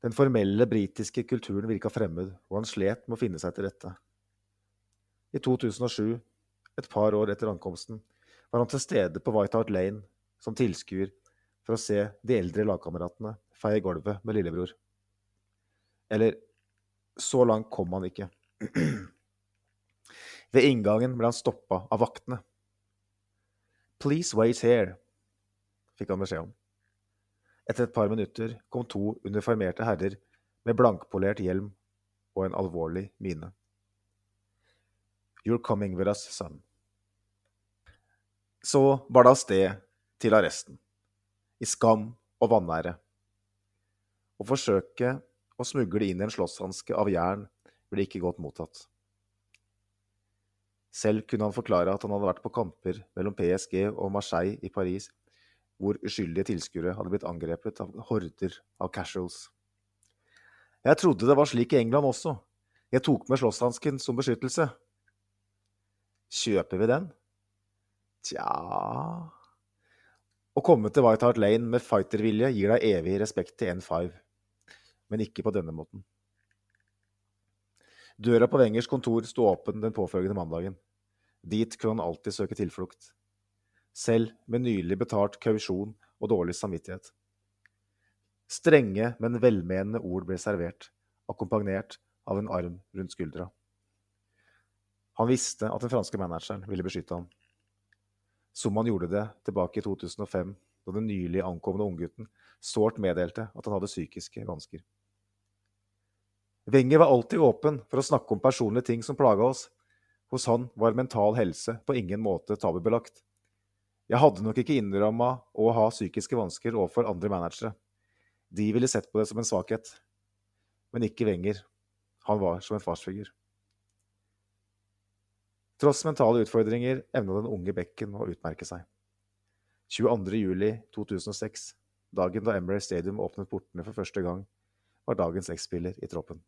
Den formelle britiske kulturen virka fremmed, og han slet med å finne seg til rette. I 2007, et par år etter ankomsten, var han til stede på White Hart Lane som tilskuer for å se de eldre lagkameratene feie gulvet med lillebror. Eller så langt kom han ikke. Ved inngangen ble han stoppa av vaktene. Please wait here, fikk han beskjed om. Etter et par minutter kom to uniformerte herrer med blankpolert hjelm og en alvorlig mine. You're coming with us, son. Så bar det av sted til arresten, i skam og vanære. Å forsøke å smugle inn en slåsshanske av jern ble ikke godt mottatt. Selv kunne han forklare at han hadde vært på kamper mellom PSG og Marseille i Paris, hvor uskyldige tilskuere hadde blitt angrepet av horder av casuals. Jeg trodde det var slik i England også. Jeg tok med slåsshansken som beskyttelse. Kjøper vi den? Tja Å komme til White Hart Lane med fightervilje gir deg evig respekt til N5 men ikke på denne måten. Døra på Wengers kontor sto åpen den påfølgende mandagen. Dit kunne han alltid søke tilflukt. Selv med nylig betalt kausjon og dårlig samvittighet. Strenge, men velmenende ord ble servert, akkompagnert av en arm rundt skuldra. Han visste at den franske manageren ville beskytte ham. Som han gjorde det tilbake i 2005, da den nylig ankomne unggutten sårt meddelte at han hadde psykiske vansker. Wenger var alltid åpen for å snakke om personlige ting som plaga oss. Hos han var mental helse på ingen måte tabubelagt. Jeg hadde nok ikke innrømma å ha psykiske vansker overfor andre managere. De ville sett på det som en svakhet. Men ikke Wenger. Han var som en farsfigur. Tross mentale utfordringer evna den unge bekken å utmerke seg. 22.07.2006, dagen da Embrace Stadium åpnet portene for første gang, var dagens X-spiller i troppen.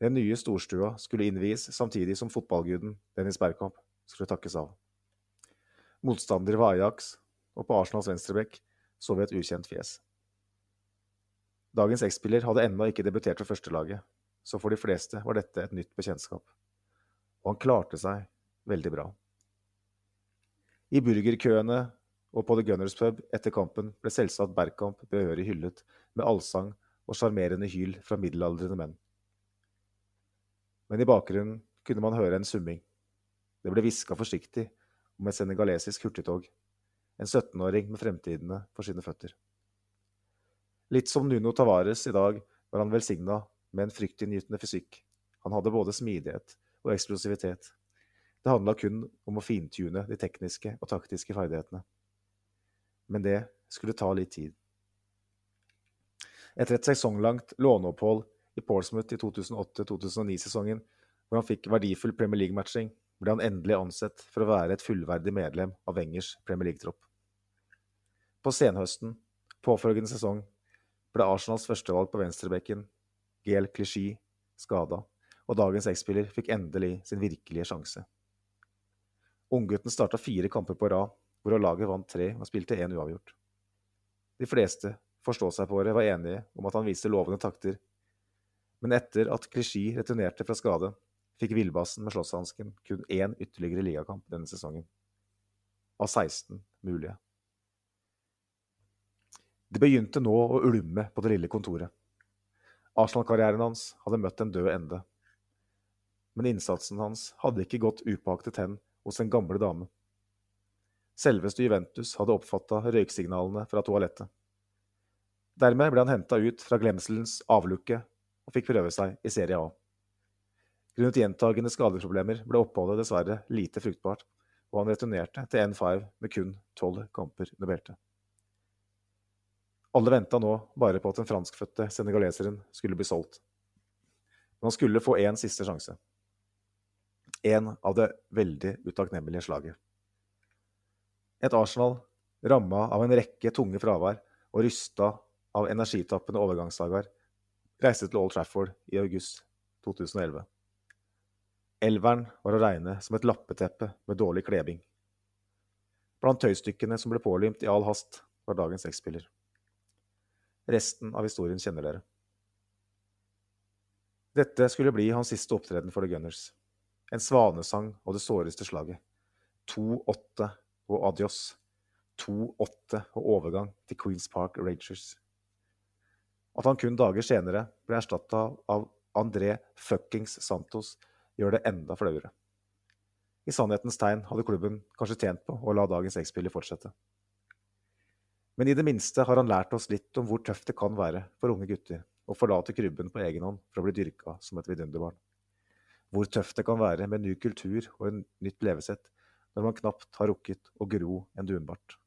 Den nye storstua skulle innvies samtidig som fotballguden Dennis Berkamp skulle takkes av. Motstander var Ajax, og på Arsenals venstrebekk så vi et ukjent fjes. Dagens X-spiller hadde ennå ikke debutert for førstelaget, så for de fleste var dette et nytt bekjentskap. Og han klarte seg veldig bra. I burgerkøene og på The Gunners pub etter kampen ble selvsagt Bergkamp behørig hyllet med allsang og sjarmerende hyl fra middelaldrende menn men i bakgrunnen kunne man høre en summing. Det ble hviska forsiktig om et senegalesisk hurtigtog. En 17-åring med fremtidene for sine føtter. Litt som Nuno Tavares i dag var han velsigna med en fryktinngytende fysikk. Han hadde både smidighet og eksplosivitet. Det handla kun om å fintune de tekniske og taktiske ferdighetene. Men det skulle ta litt tid. Etter et sesonglangt låneopphold i Portsmouth i 2008-2009-sesongen, hvor han fikk verdifull Premier League-matching, ble han endelig ansett for å være et fullverdig medlem av Wengers Premier League-tropp. På senhøsten, påfølgende sesong, ble Arsenals førstevalg på venstrebekken, Gael Clichy, skada, og dagens X-spiller fikk endelig sin virkelige sjanse. Unggutten starta fire kamper på rad, hvorav laget vant tre og spilte én uavgjort. De fleste forstå-seg-på-ere var enige om at han viste lovende takter, men etter at Clichy returnerte fra skade, fikk Villbassen med slåsshansken kun én ytterligere ligakamp denne sesongen. Av 16 mulige. Det begynte nå å ulme på det lille kontoret. Arsenal-karrieren hans hadde møtt en død ende. Men innsatsen hans hadde ikke gått upåaktet hen hos den gamle dame. Selveste Juventus hadde oppfatta røyksignalene fra toalettet. Dermed ble han henta ut fra glemselens avlukke og fikk prøve seg i Serie A. Grunnet gjentagende skadeproblemer ble oppholdet dessverre lite fruktbart, og han returnerte til N5 med kun tolv kamper under beltet. Alle venta nå bare på at den franskfødte senegaleseren skulle bli solgt. Men han skulle få én siste sjanse. En av det veldig utakknemlige slaget. Et Arsenal ramma av en rekke tunge fravær og rysta av energitappende overgangsdager, reiste til Old Trafford i august 2011. Elveren var å regne som et lappeteppe med dårlig klebing. Blant tøystykkene som ble pålimt i all hast, var dagens X-spiller. Resten av historien kjenner dere. Dette skulle bli hans siste opptreden for The Gunners. En svanesang og det såreste slaget. 2-8 og adios. 2-8 og overgang til Queens Park Rangers. At han kun dager senere ble erstatta av André fuckings Santos, gjør det enda flauere. I sannhetens tegn hadde klubben kanskje tjent på å la dagens X-spiller fortsette. Men i det minste har han lært oss litt om hvor tøft det kan være for unge gutter å forlate krybben på egen hånd for å bli dyrka som et vidunderbarn. Hvor tøft det kan være med ny kultur og en nytt levesett når man knapt har rukket å gro en dunbart.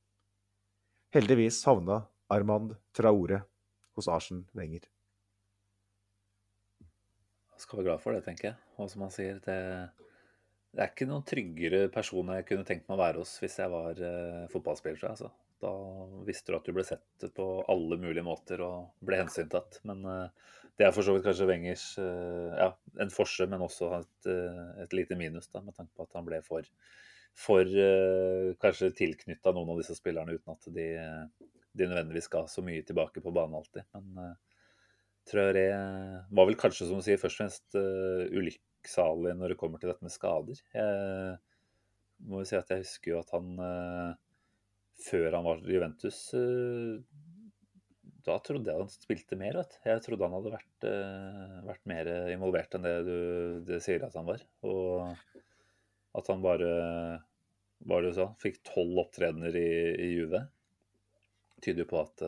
Heldigvis havna Armand Traore hos Arsen Wenger. Skal være glad for det, tenker jeg. Og som han sier, det, det er ikke noen tryggere person jeg kunne tenkt meg å være hos hvis jeg var eh, fotballspiller. Altså. Da visste du at du ble sett på alle mulige måter og ble hensyntatt. Men eh, det er for så vidt kanskje Wengers eh, ja, en forse, men også et, et lite minus, da, med tanke på at han ble for, for kanskje tilknytta noen av disse spillerne uten at de, de nødvendigvis ga så mye tilbake på banen alltid. Men Traoré var vel kanskje, som du sier, først og fremst uh, ulykksalig når det kommer til dette med skader. Jeg må jo si at jeg husker jo at han uh, før han var i Juventus uh, Da trodde jeg han spilte mer. Vet. Jeg trodde han hadde vært, vært mer involvert enn det du det sier at han var. Og at han bare hva det du sa, fikk tolv opptredener i, i Juve. Tyder jo på at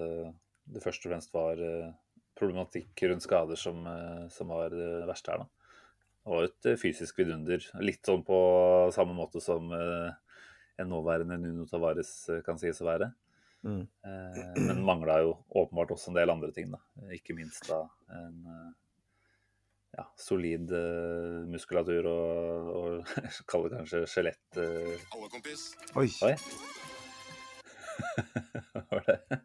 det først og fremst var problematikk rundt skader som, eh, som var det verste her. da. Og et eh, fysisk vidunder. Litt sånn på samme måte som eh, en nåværende Nuno Tavares kan sies å være. Mm. Men mangla jo åpenbart også en del andre ting. da. Ikke minst da en ja, solid muskulatur og, og kall det kanskje skjelett. Alle kompis. Oi. Oi. Hva var det?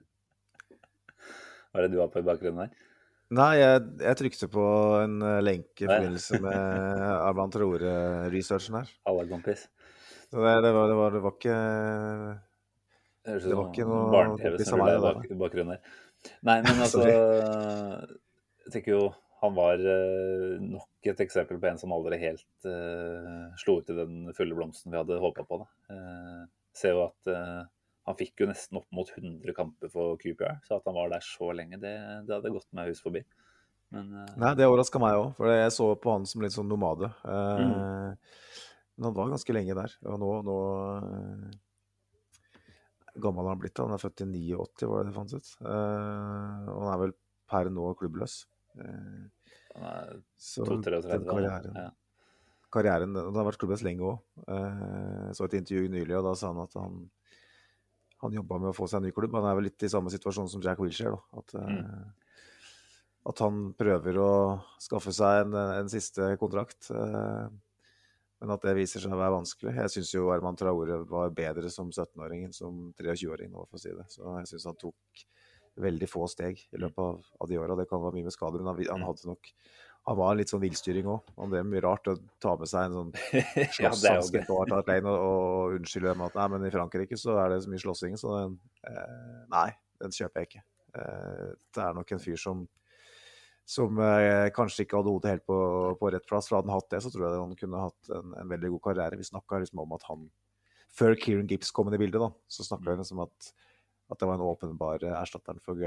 Hva er det du har på i bakgrunnen her? Nei, jeg, jeg trykte på en eh, lenke i forbindelse med Arman Traore-researchen her. Alla kompis. Så det, det, var, det, var, det var ikke Det var ikke noe kompis av meg. Bak, bakgrunnen her. Nei, men altså Jeg tenker jo han var uh, nok et eksempel på en som aldri helt uh, slo ut i den fulle blomsten vi hadde håpa på. Da. Uh, ser jo at han fikk jo nesten opp mot 100 kamper for QPR, så at han var der så lenge, det, det hadde gått meg hus forbi. Men, uh... Nei, det overraska meg òg, for jeg så på han som litt sånn nomade. Uh, mm. Men han var ganske lenge der. Og nå, nå uh, gammel har han blitt. Han er født i 89, var det det fantes. Uh, og han er vel per nå klubbløs. Han er 32-33 karrieren, Han har vært klubbløs lenge òg. Uh, så et intervju nylig, og da sa han at han han jobba med å få seg en ny klubb. Han er vel litt i samme situasjon som Jack Wilshere. At, mm. at han prøver å skaffe seg en, en siste kontrakt. Eh, men at det viser seg å være vanskelig. Jeg syns jo Herman Traore var bedre som 17-åring enn som 23-åring nå, for å si det. Så jeg syns han tok veldig få steg i løpet av, av de åra. Det kan være mye med skader, men han, han Mm. hadde nok han var litt sånn villstyring òg. Det er mye rart å ta med seg en sånn slåsshanske på Arthur Klein og, og unnskylde dem at nei, men i Frankrike så er det så mye slåssing, så den eh, Nei, den kjøper jeg ikke. Eh, det er nok en fyr som som eh, kanskje ikke hadde hodet helt på, på rett plass. For hadde han hatt det, så tror jeg han kunne hatt en, en veldig god karriere. Vi snakka liksom om at han Før Kieran Gibbs kom inn i bildet, da, så snakka vi liksom at, at det var en åpenbar erstatteren for,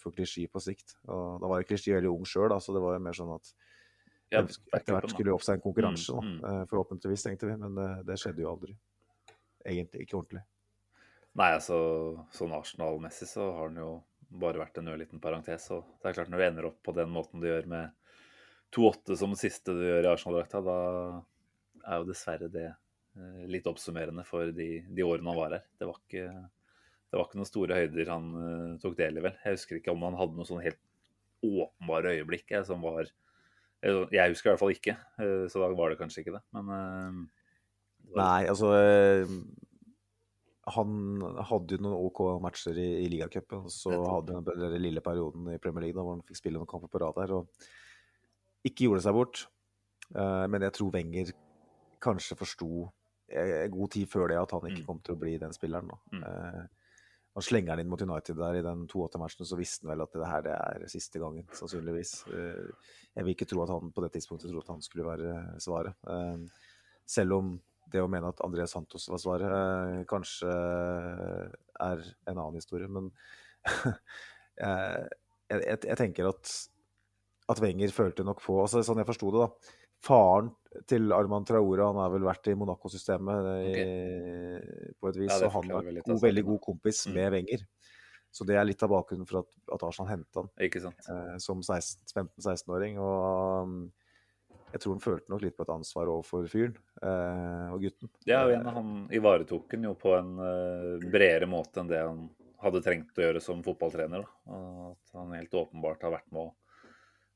for Klisjé på sikt. Og da var jo Klisjé veldig ung sjøl, så det var jo mer sånn at Ja, etter hvert skulle jo opp seg en konkurranse, Mm, mm. eh, Forhåpentligvis, tenkte vi. Men det, det skjedde jo aldri. Egentlig ikke ordentlig. Nei, altså sånn Arsenal-messig så har den jo bare vært en ørliten parentes. Og det er klart når du ender opp på den måten du gjør med 2-8 som det siste du gjør i Arsenal-drakta, da er jo dessverre det eh, litt oppsummerende for de, de årene han var her. Det var ikke, det var ikke noen store høyder han uh, tok del i, vel. Jeg husker ikke om han hadde noe sånn helt åpenbare øyeblikk jeg, som var eh, Jeg husker i hvert fall ikke, uh, så da var det kanskje ikke det. Men uh, Nei, altså eh, Han hadde jo noen OK matcher i, i ligacupen. Så hadde han den lille perioden i Premier League da, hvor han fikk spille noen kamper på rad der. Og ikke gjorde seg bort. Uh, men jeg tror Wenger kanskje forsto en god tid før det at han ikke Mm. kom til å bli den spilleren. Da. Mm. Han slenger han inn mot United der i den 2-8-matchen, så visste han vel at det her det er siste gangen, sannsynligvis. Eh, jeg vil ikke tro at han på det tidspunktet trodde at han skulle være svaret. Eh, selv om det å mene at Andreas Santos var svaret, eh, kanskje er en annen historie. Men jeg, jeg, jeg tenker at, at Wenger følte nok på altså Sånn jeg forsto det, da. Faren til Arman Traore han har vel vært i Monaco-systemet okay. på et vis. Ja, og han er en god, veldig god kompis Mm. med Wenger. Så det er litt av bakgrunnen for at, at Arsenal hentet han eh, som 15-16-åring. Og um, jeg tror han følte nok litt på et ansvar overfor fyren eh, og gutten. Ja, og Eh, igjen, han ivaretok den jo på en eh, bredere måte enn det han hadde trengt å gjøre som fotballtrener. Da. At han helt åpenbart har vært med å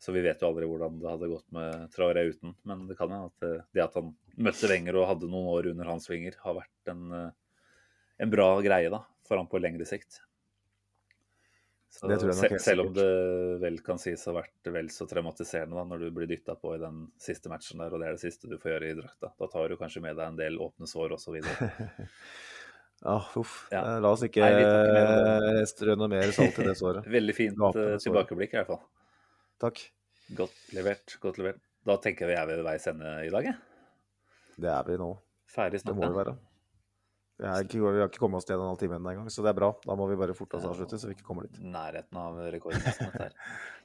Så vi vet jo aldri hvordan det hadde gått med Traoré uten. Men det kan hende at det, det at han møtte Wenger og hadde noen år under hans vinger, har vært en, eh, en bra greie da, for han på lengre sikt. Så nok selv om det vel kan sies å ha vært vel så traumatiserende da, når du blir dytta på i den siste matchen der, og det er det siste du får gjøre i drakta. Da tar du kanskje med deg en del åpne sår osv. Uff. Ja. Eh, La oss ikke Nei, ikke eh, strø noe mer salt i det såret. Veldig fint eh, tilbakeblikk, i hvert fall. Takk. Godt levert. godt levert. Da tenker vi er ved veis ende i dag, jeg. Det er vi nå. Ferdig Det må vi være. Vi, ikke, vi har ikke kommet oss til en og en halv time engang, så det er bra. Da må vi bare forte oss avslutte, så vi ikke kommer dit. Nærheten av rekorden.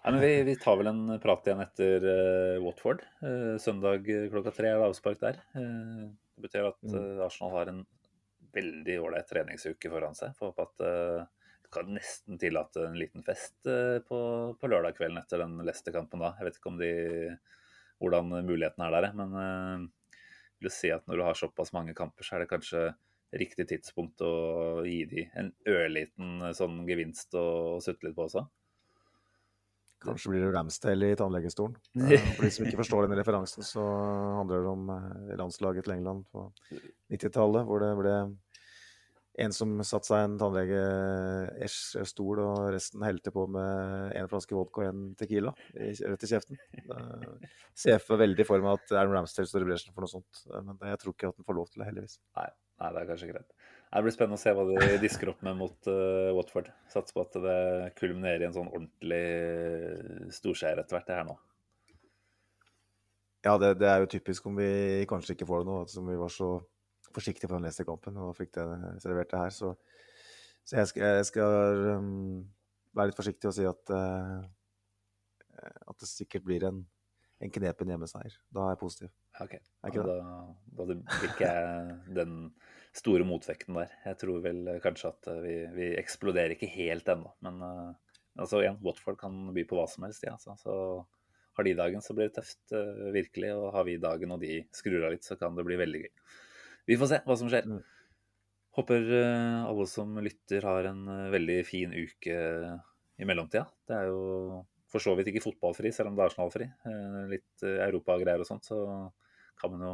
Nei, men vi, vi tar vel en prat igjen etter uh, Watford. Uh, søndag eh, klokka tre er det avspark der. Uh, det betyr at Mm. Arsenal har en veldig ålreit treningsuke foran seg. Får håpe at kan nesten tillate en liten fest eh, på, på lørdag kvelden etter den Leicester-kampen da. Jeg vet ikke om de, hvordan muligheten er der, men eh, jeg vil si at når du har såpass mange kamper, så er det kanskje riktig tidspunkt å gi de en ørliten eh, sånn gevinst å sutte litt på også. Kanskje blir det Ramsdale i tannlegestolen. Eh, For de som ikke forstår den referansen, så handler det om eh, landslaget til England på 90-tallet, hvor det ble en som satte seg en tannlege-stol, og resten helte på med en flaske vodka og en Tequila rett i kjeften. Eh, Ser for veldig for meg at Aaron Ramsdale står i bresjen for noe sånt, eh, men jeg tror ikke at han får lov til det, heldigvis. Nei, nei, det er kanskje greit. Det blir spennende å se hva de disker opp med mot uh, Watford. Satser på at det kulminerer i en sånn ordentlig storseier etter hvert, det her nå. Ja, det, det er jo typisk om vi kanskje ikke får det nå, som vi var så forsiktige foran den Leicester-kampen og fikk det servert det her. Så, så jeg skal, jeg skal um, være litt forsiktig og si at, uh, at det sikkert blir en, en knepen hjemmeseier. Da er jeg positiv. Ok, ja, da, da blir ikke jeg den store motvekten der. Jeg tror vel kanskje at vi, vi eksploderer ikke helt ennå. Men uh, altså igjen, Watford kan by på hva som helst. Ja, altså. Så har de dagen, så blir det tøft, uh, virkelig. Og har vi dagen og de skrur av litt, så kan det bli veldig gøy. Vi får se hva som skjer. Mm. Håper eh, alle som lytter har en eh, veldig fin uke i mellomtida. Det er jo for så vidt ikke fotballfri, selv om det er Arsenal-fri. Eh, litt europagreier og sånt, så kan man jo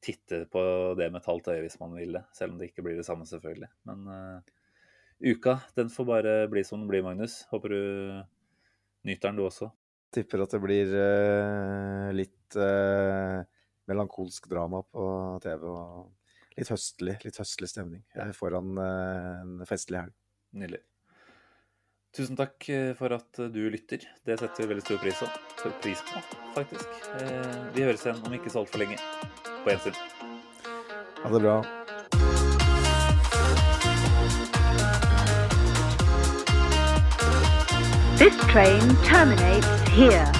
titte på det med et halvt øye hvis man vil det. Selv om det ikke blir det samme, selvfølgelig. Men uh, uka, den får bare bli som den blir, Magnus. Håper du nyter den, du også. Tipper at det blir uh, litt uh, melankolsk drama på TV. og Litt høstlig, litt høstlig stemning foran en festlig helg. Nydelig. Tusen takk eh, for at eh, du lytter. Det setter vi veldig stor pris, pris på, faktisk. Eh, vi høres igjen om ikke så altfor lenge. På gjensyn. Ha det bra. This train terminates here.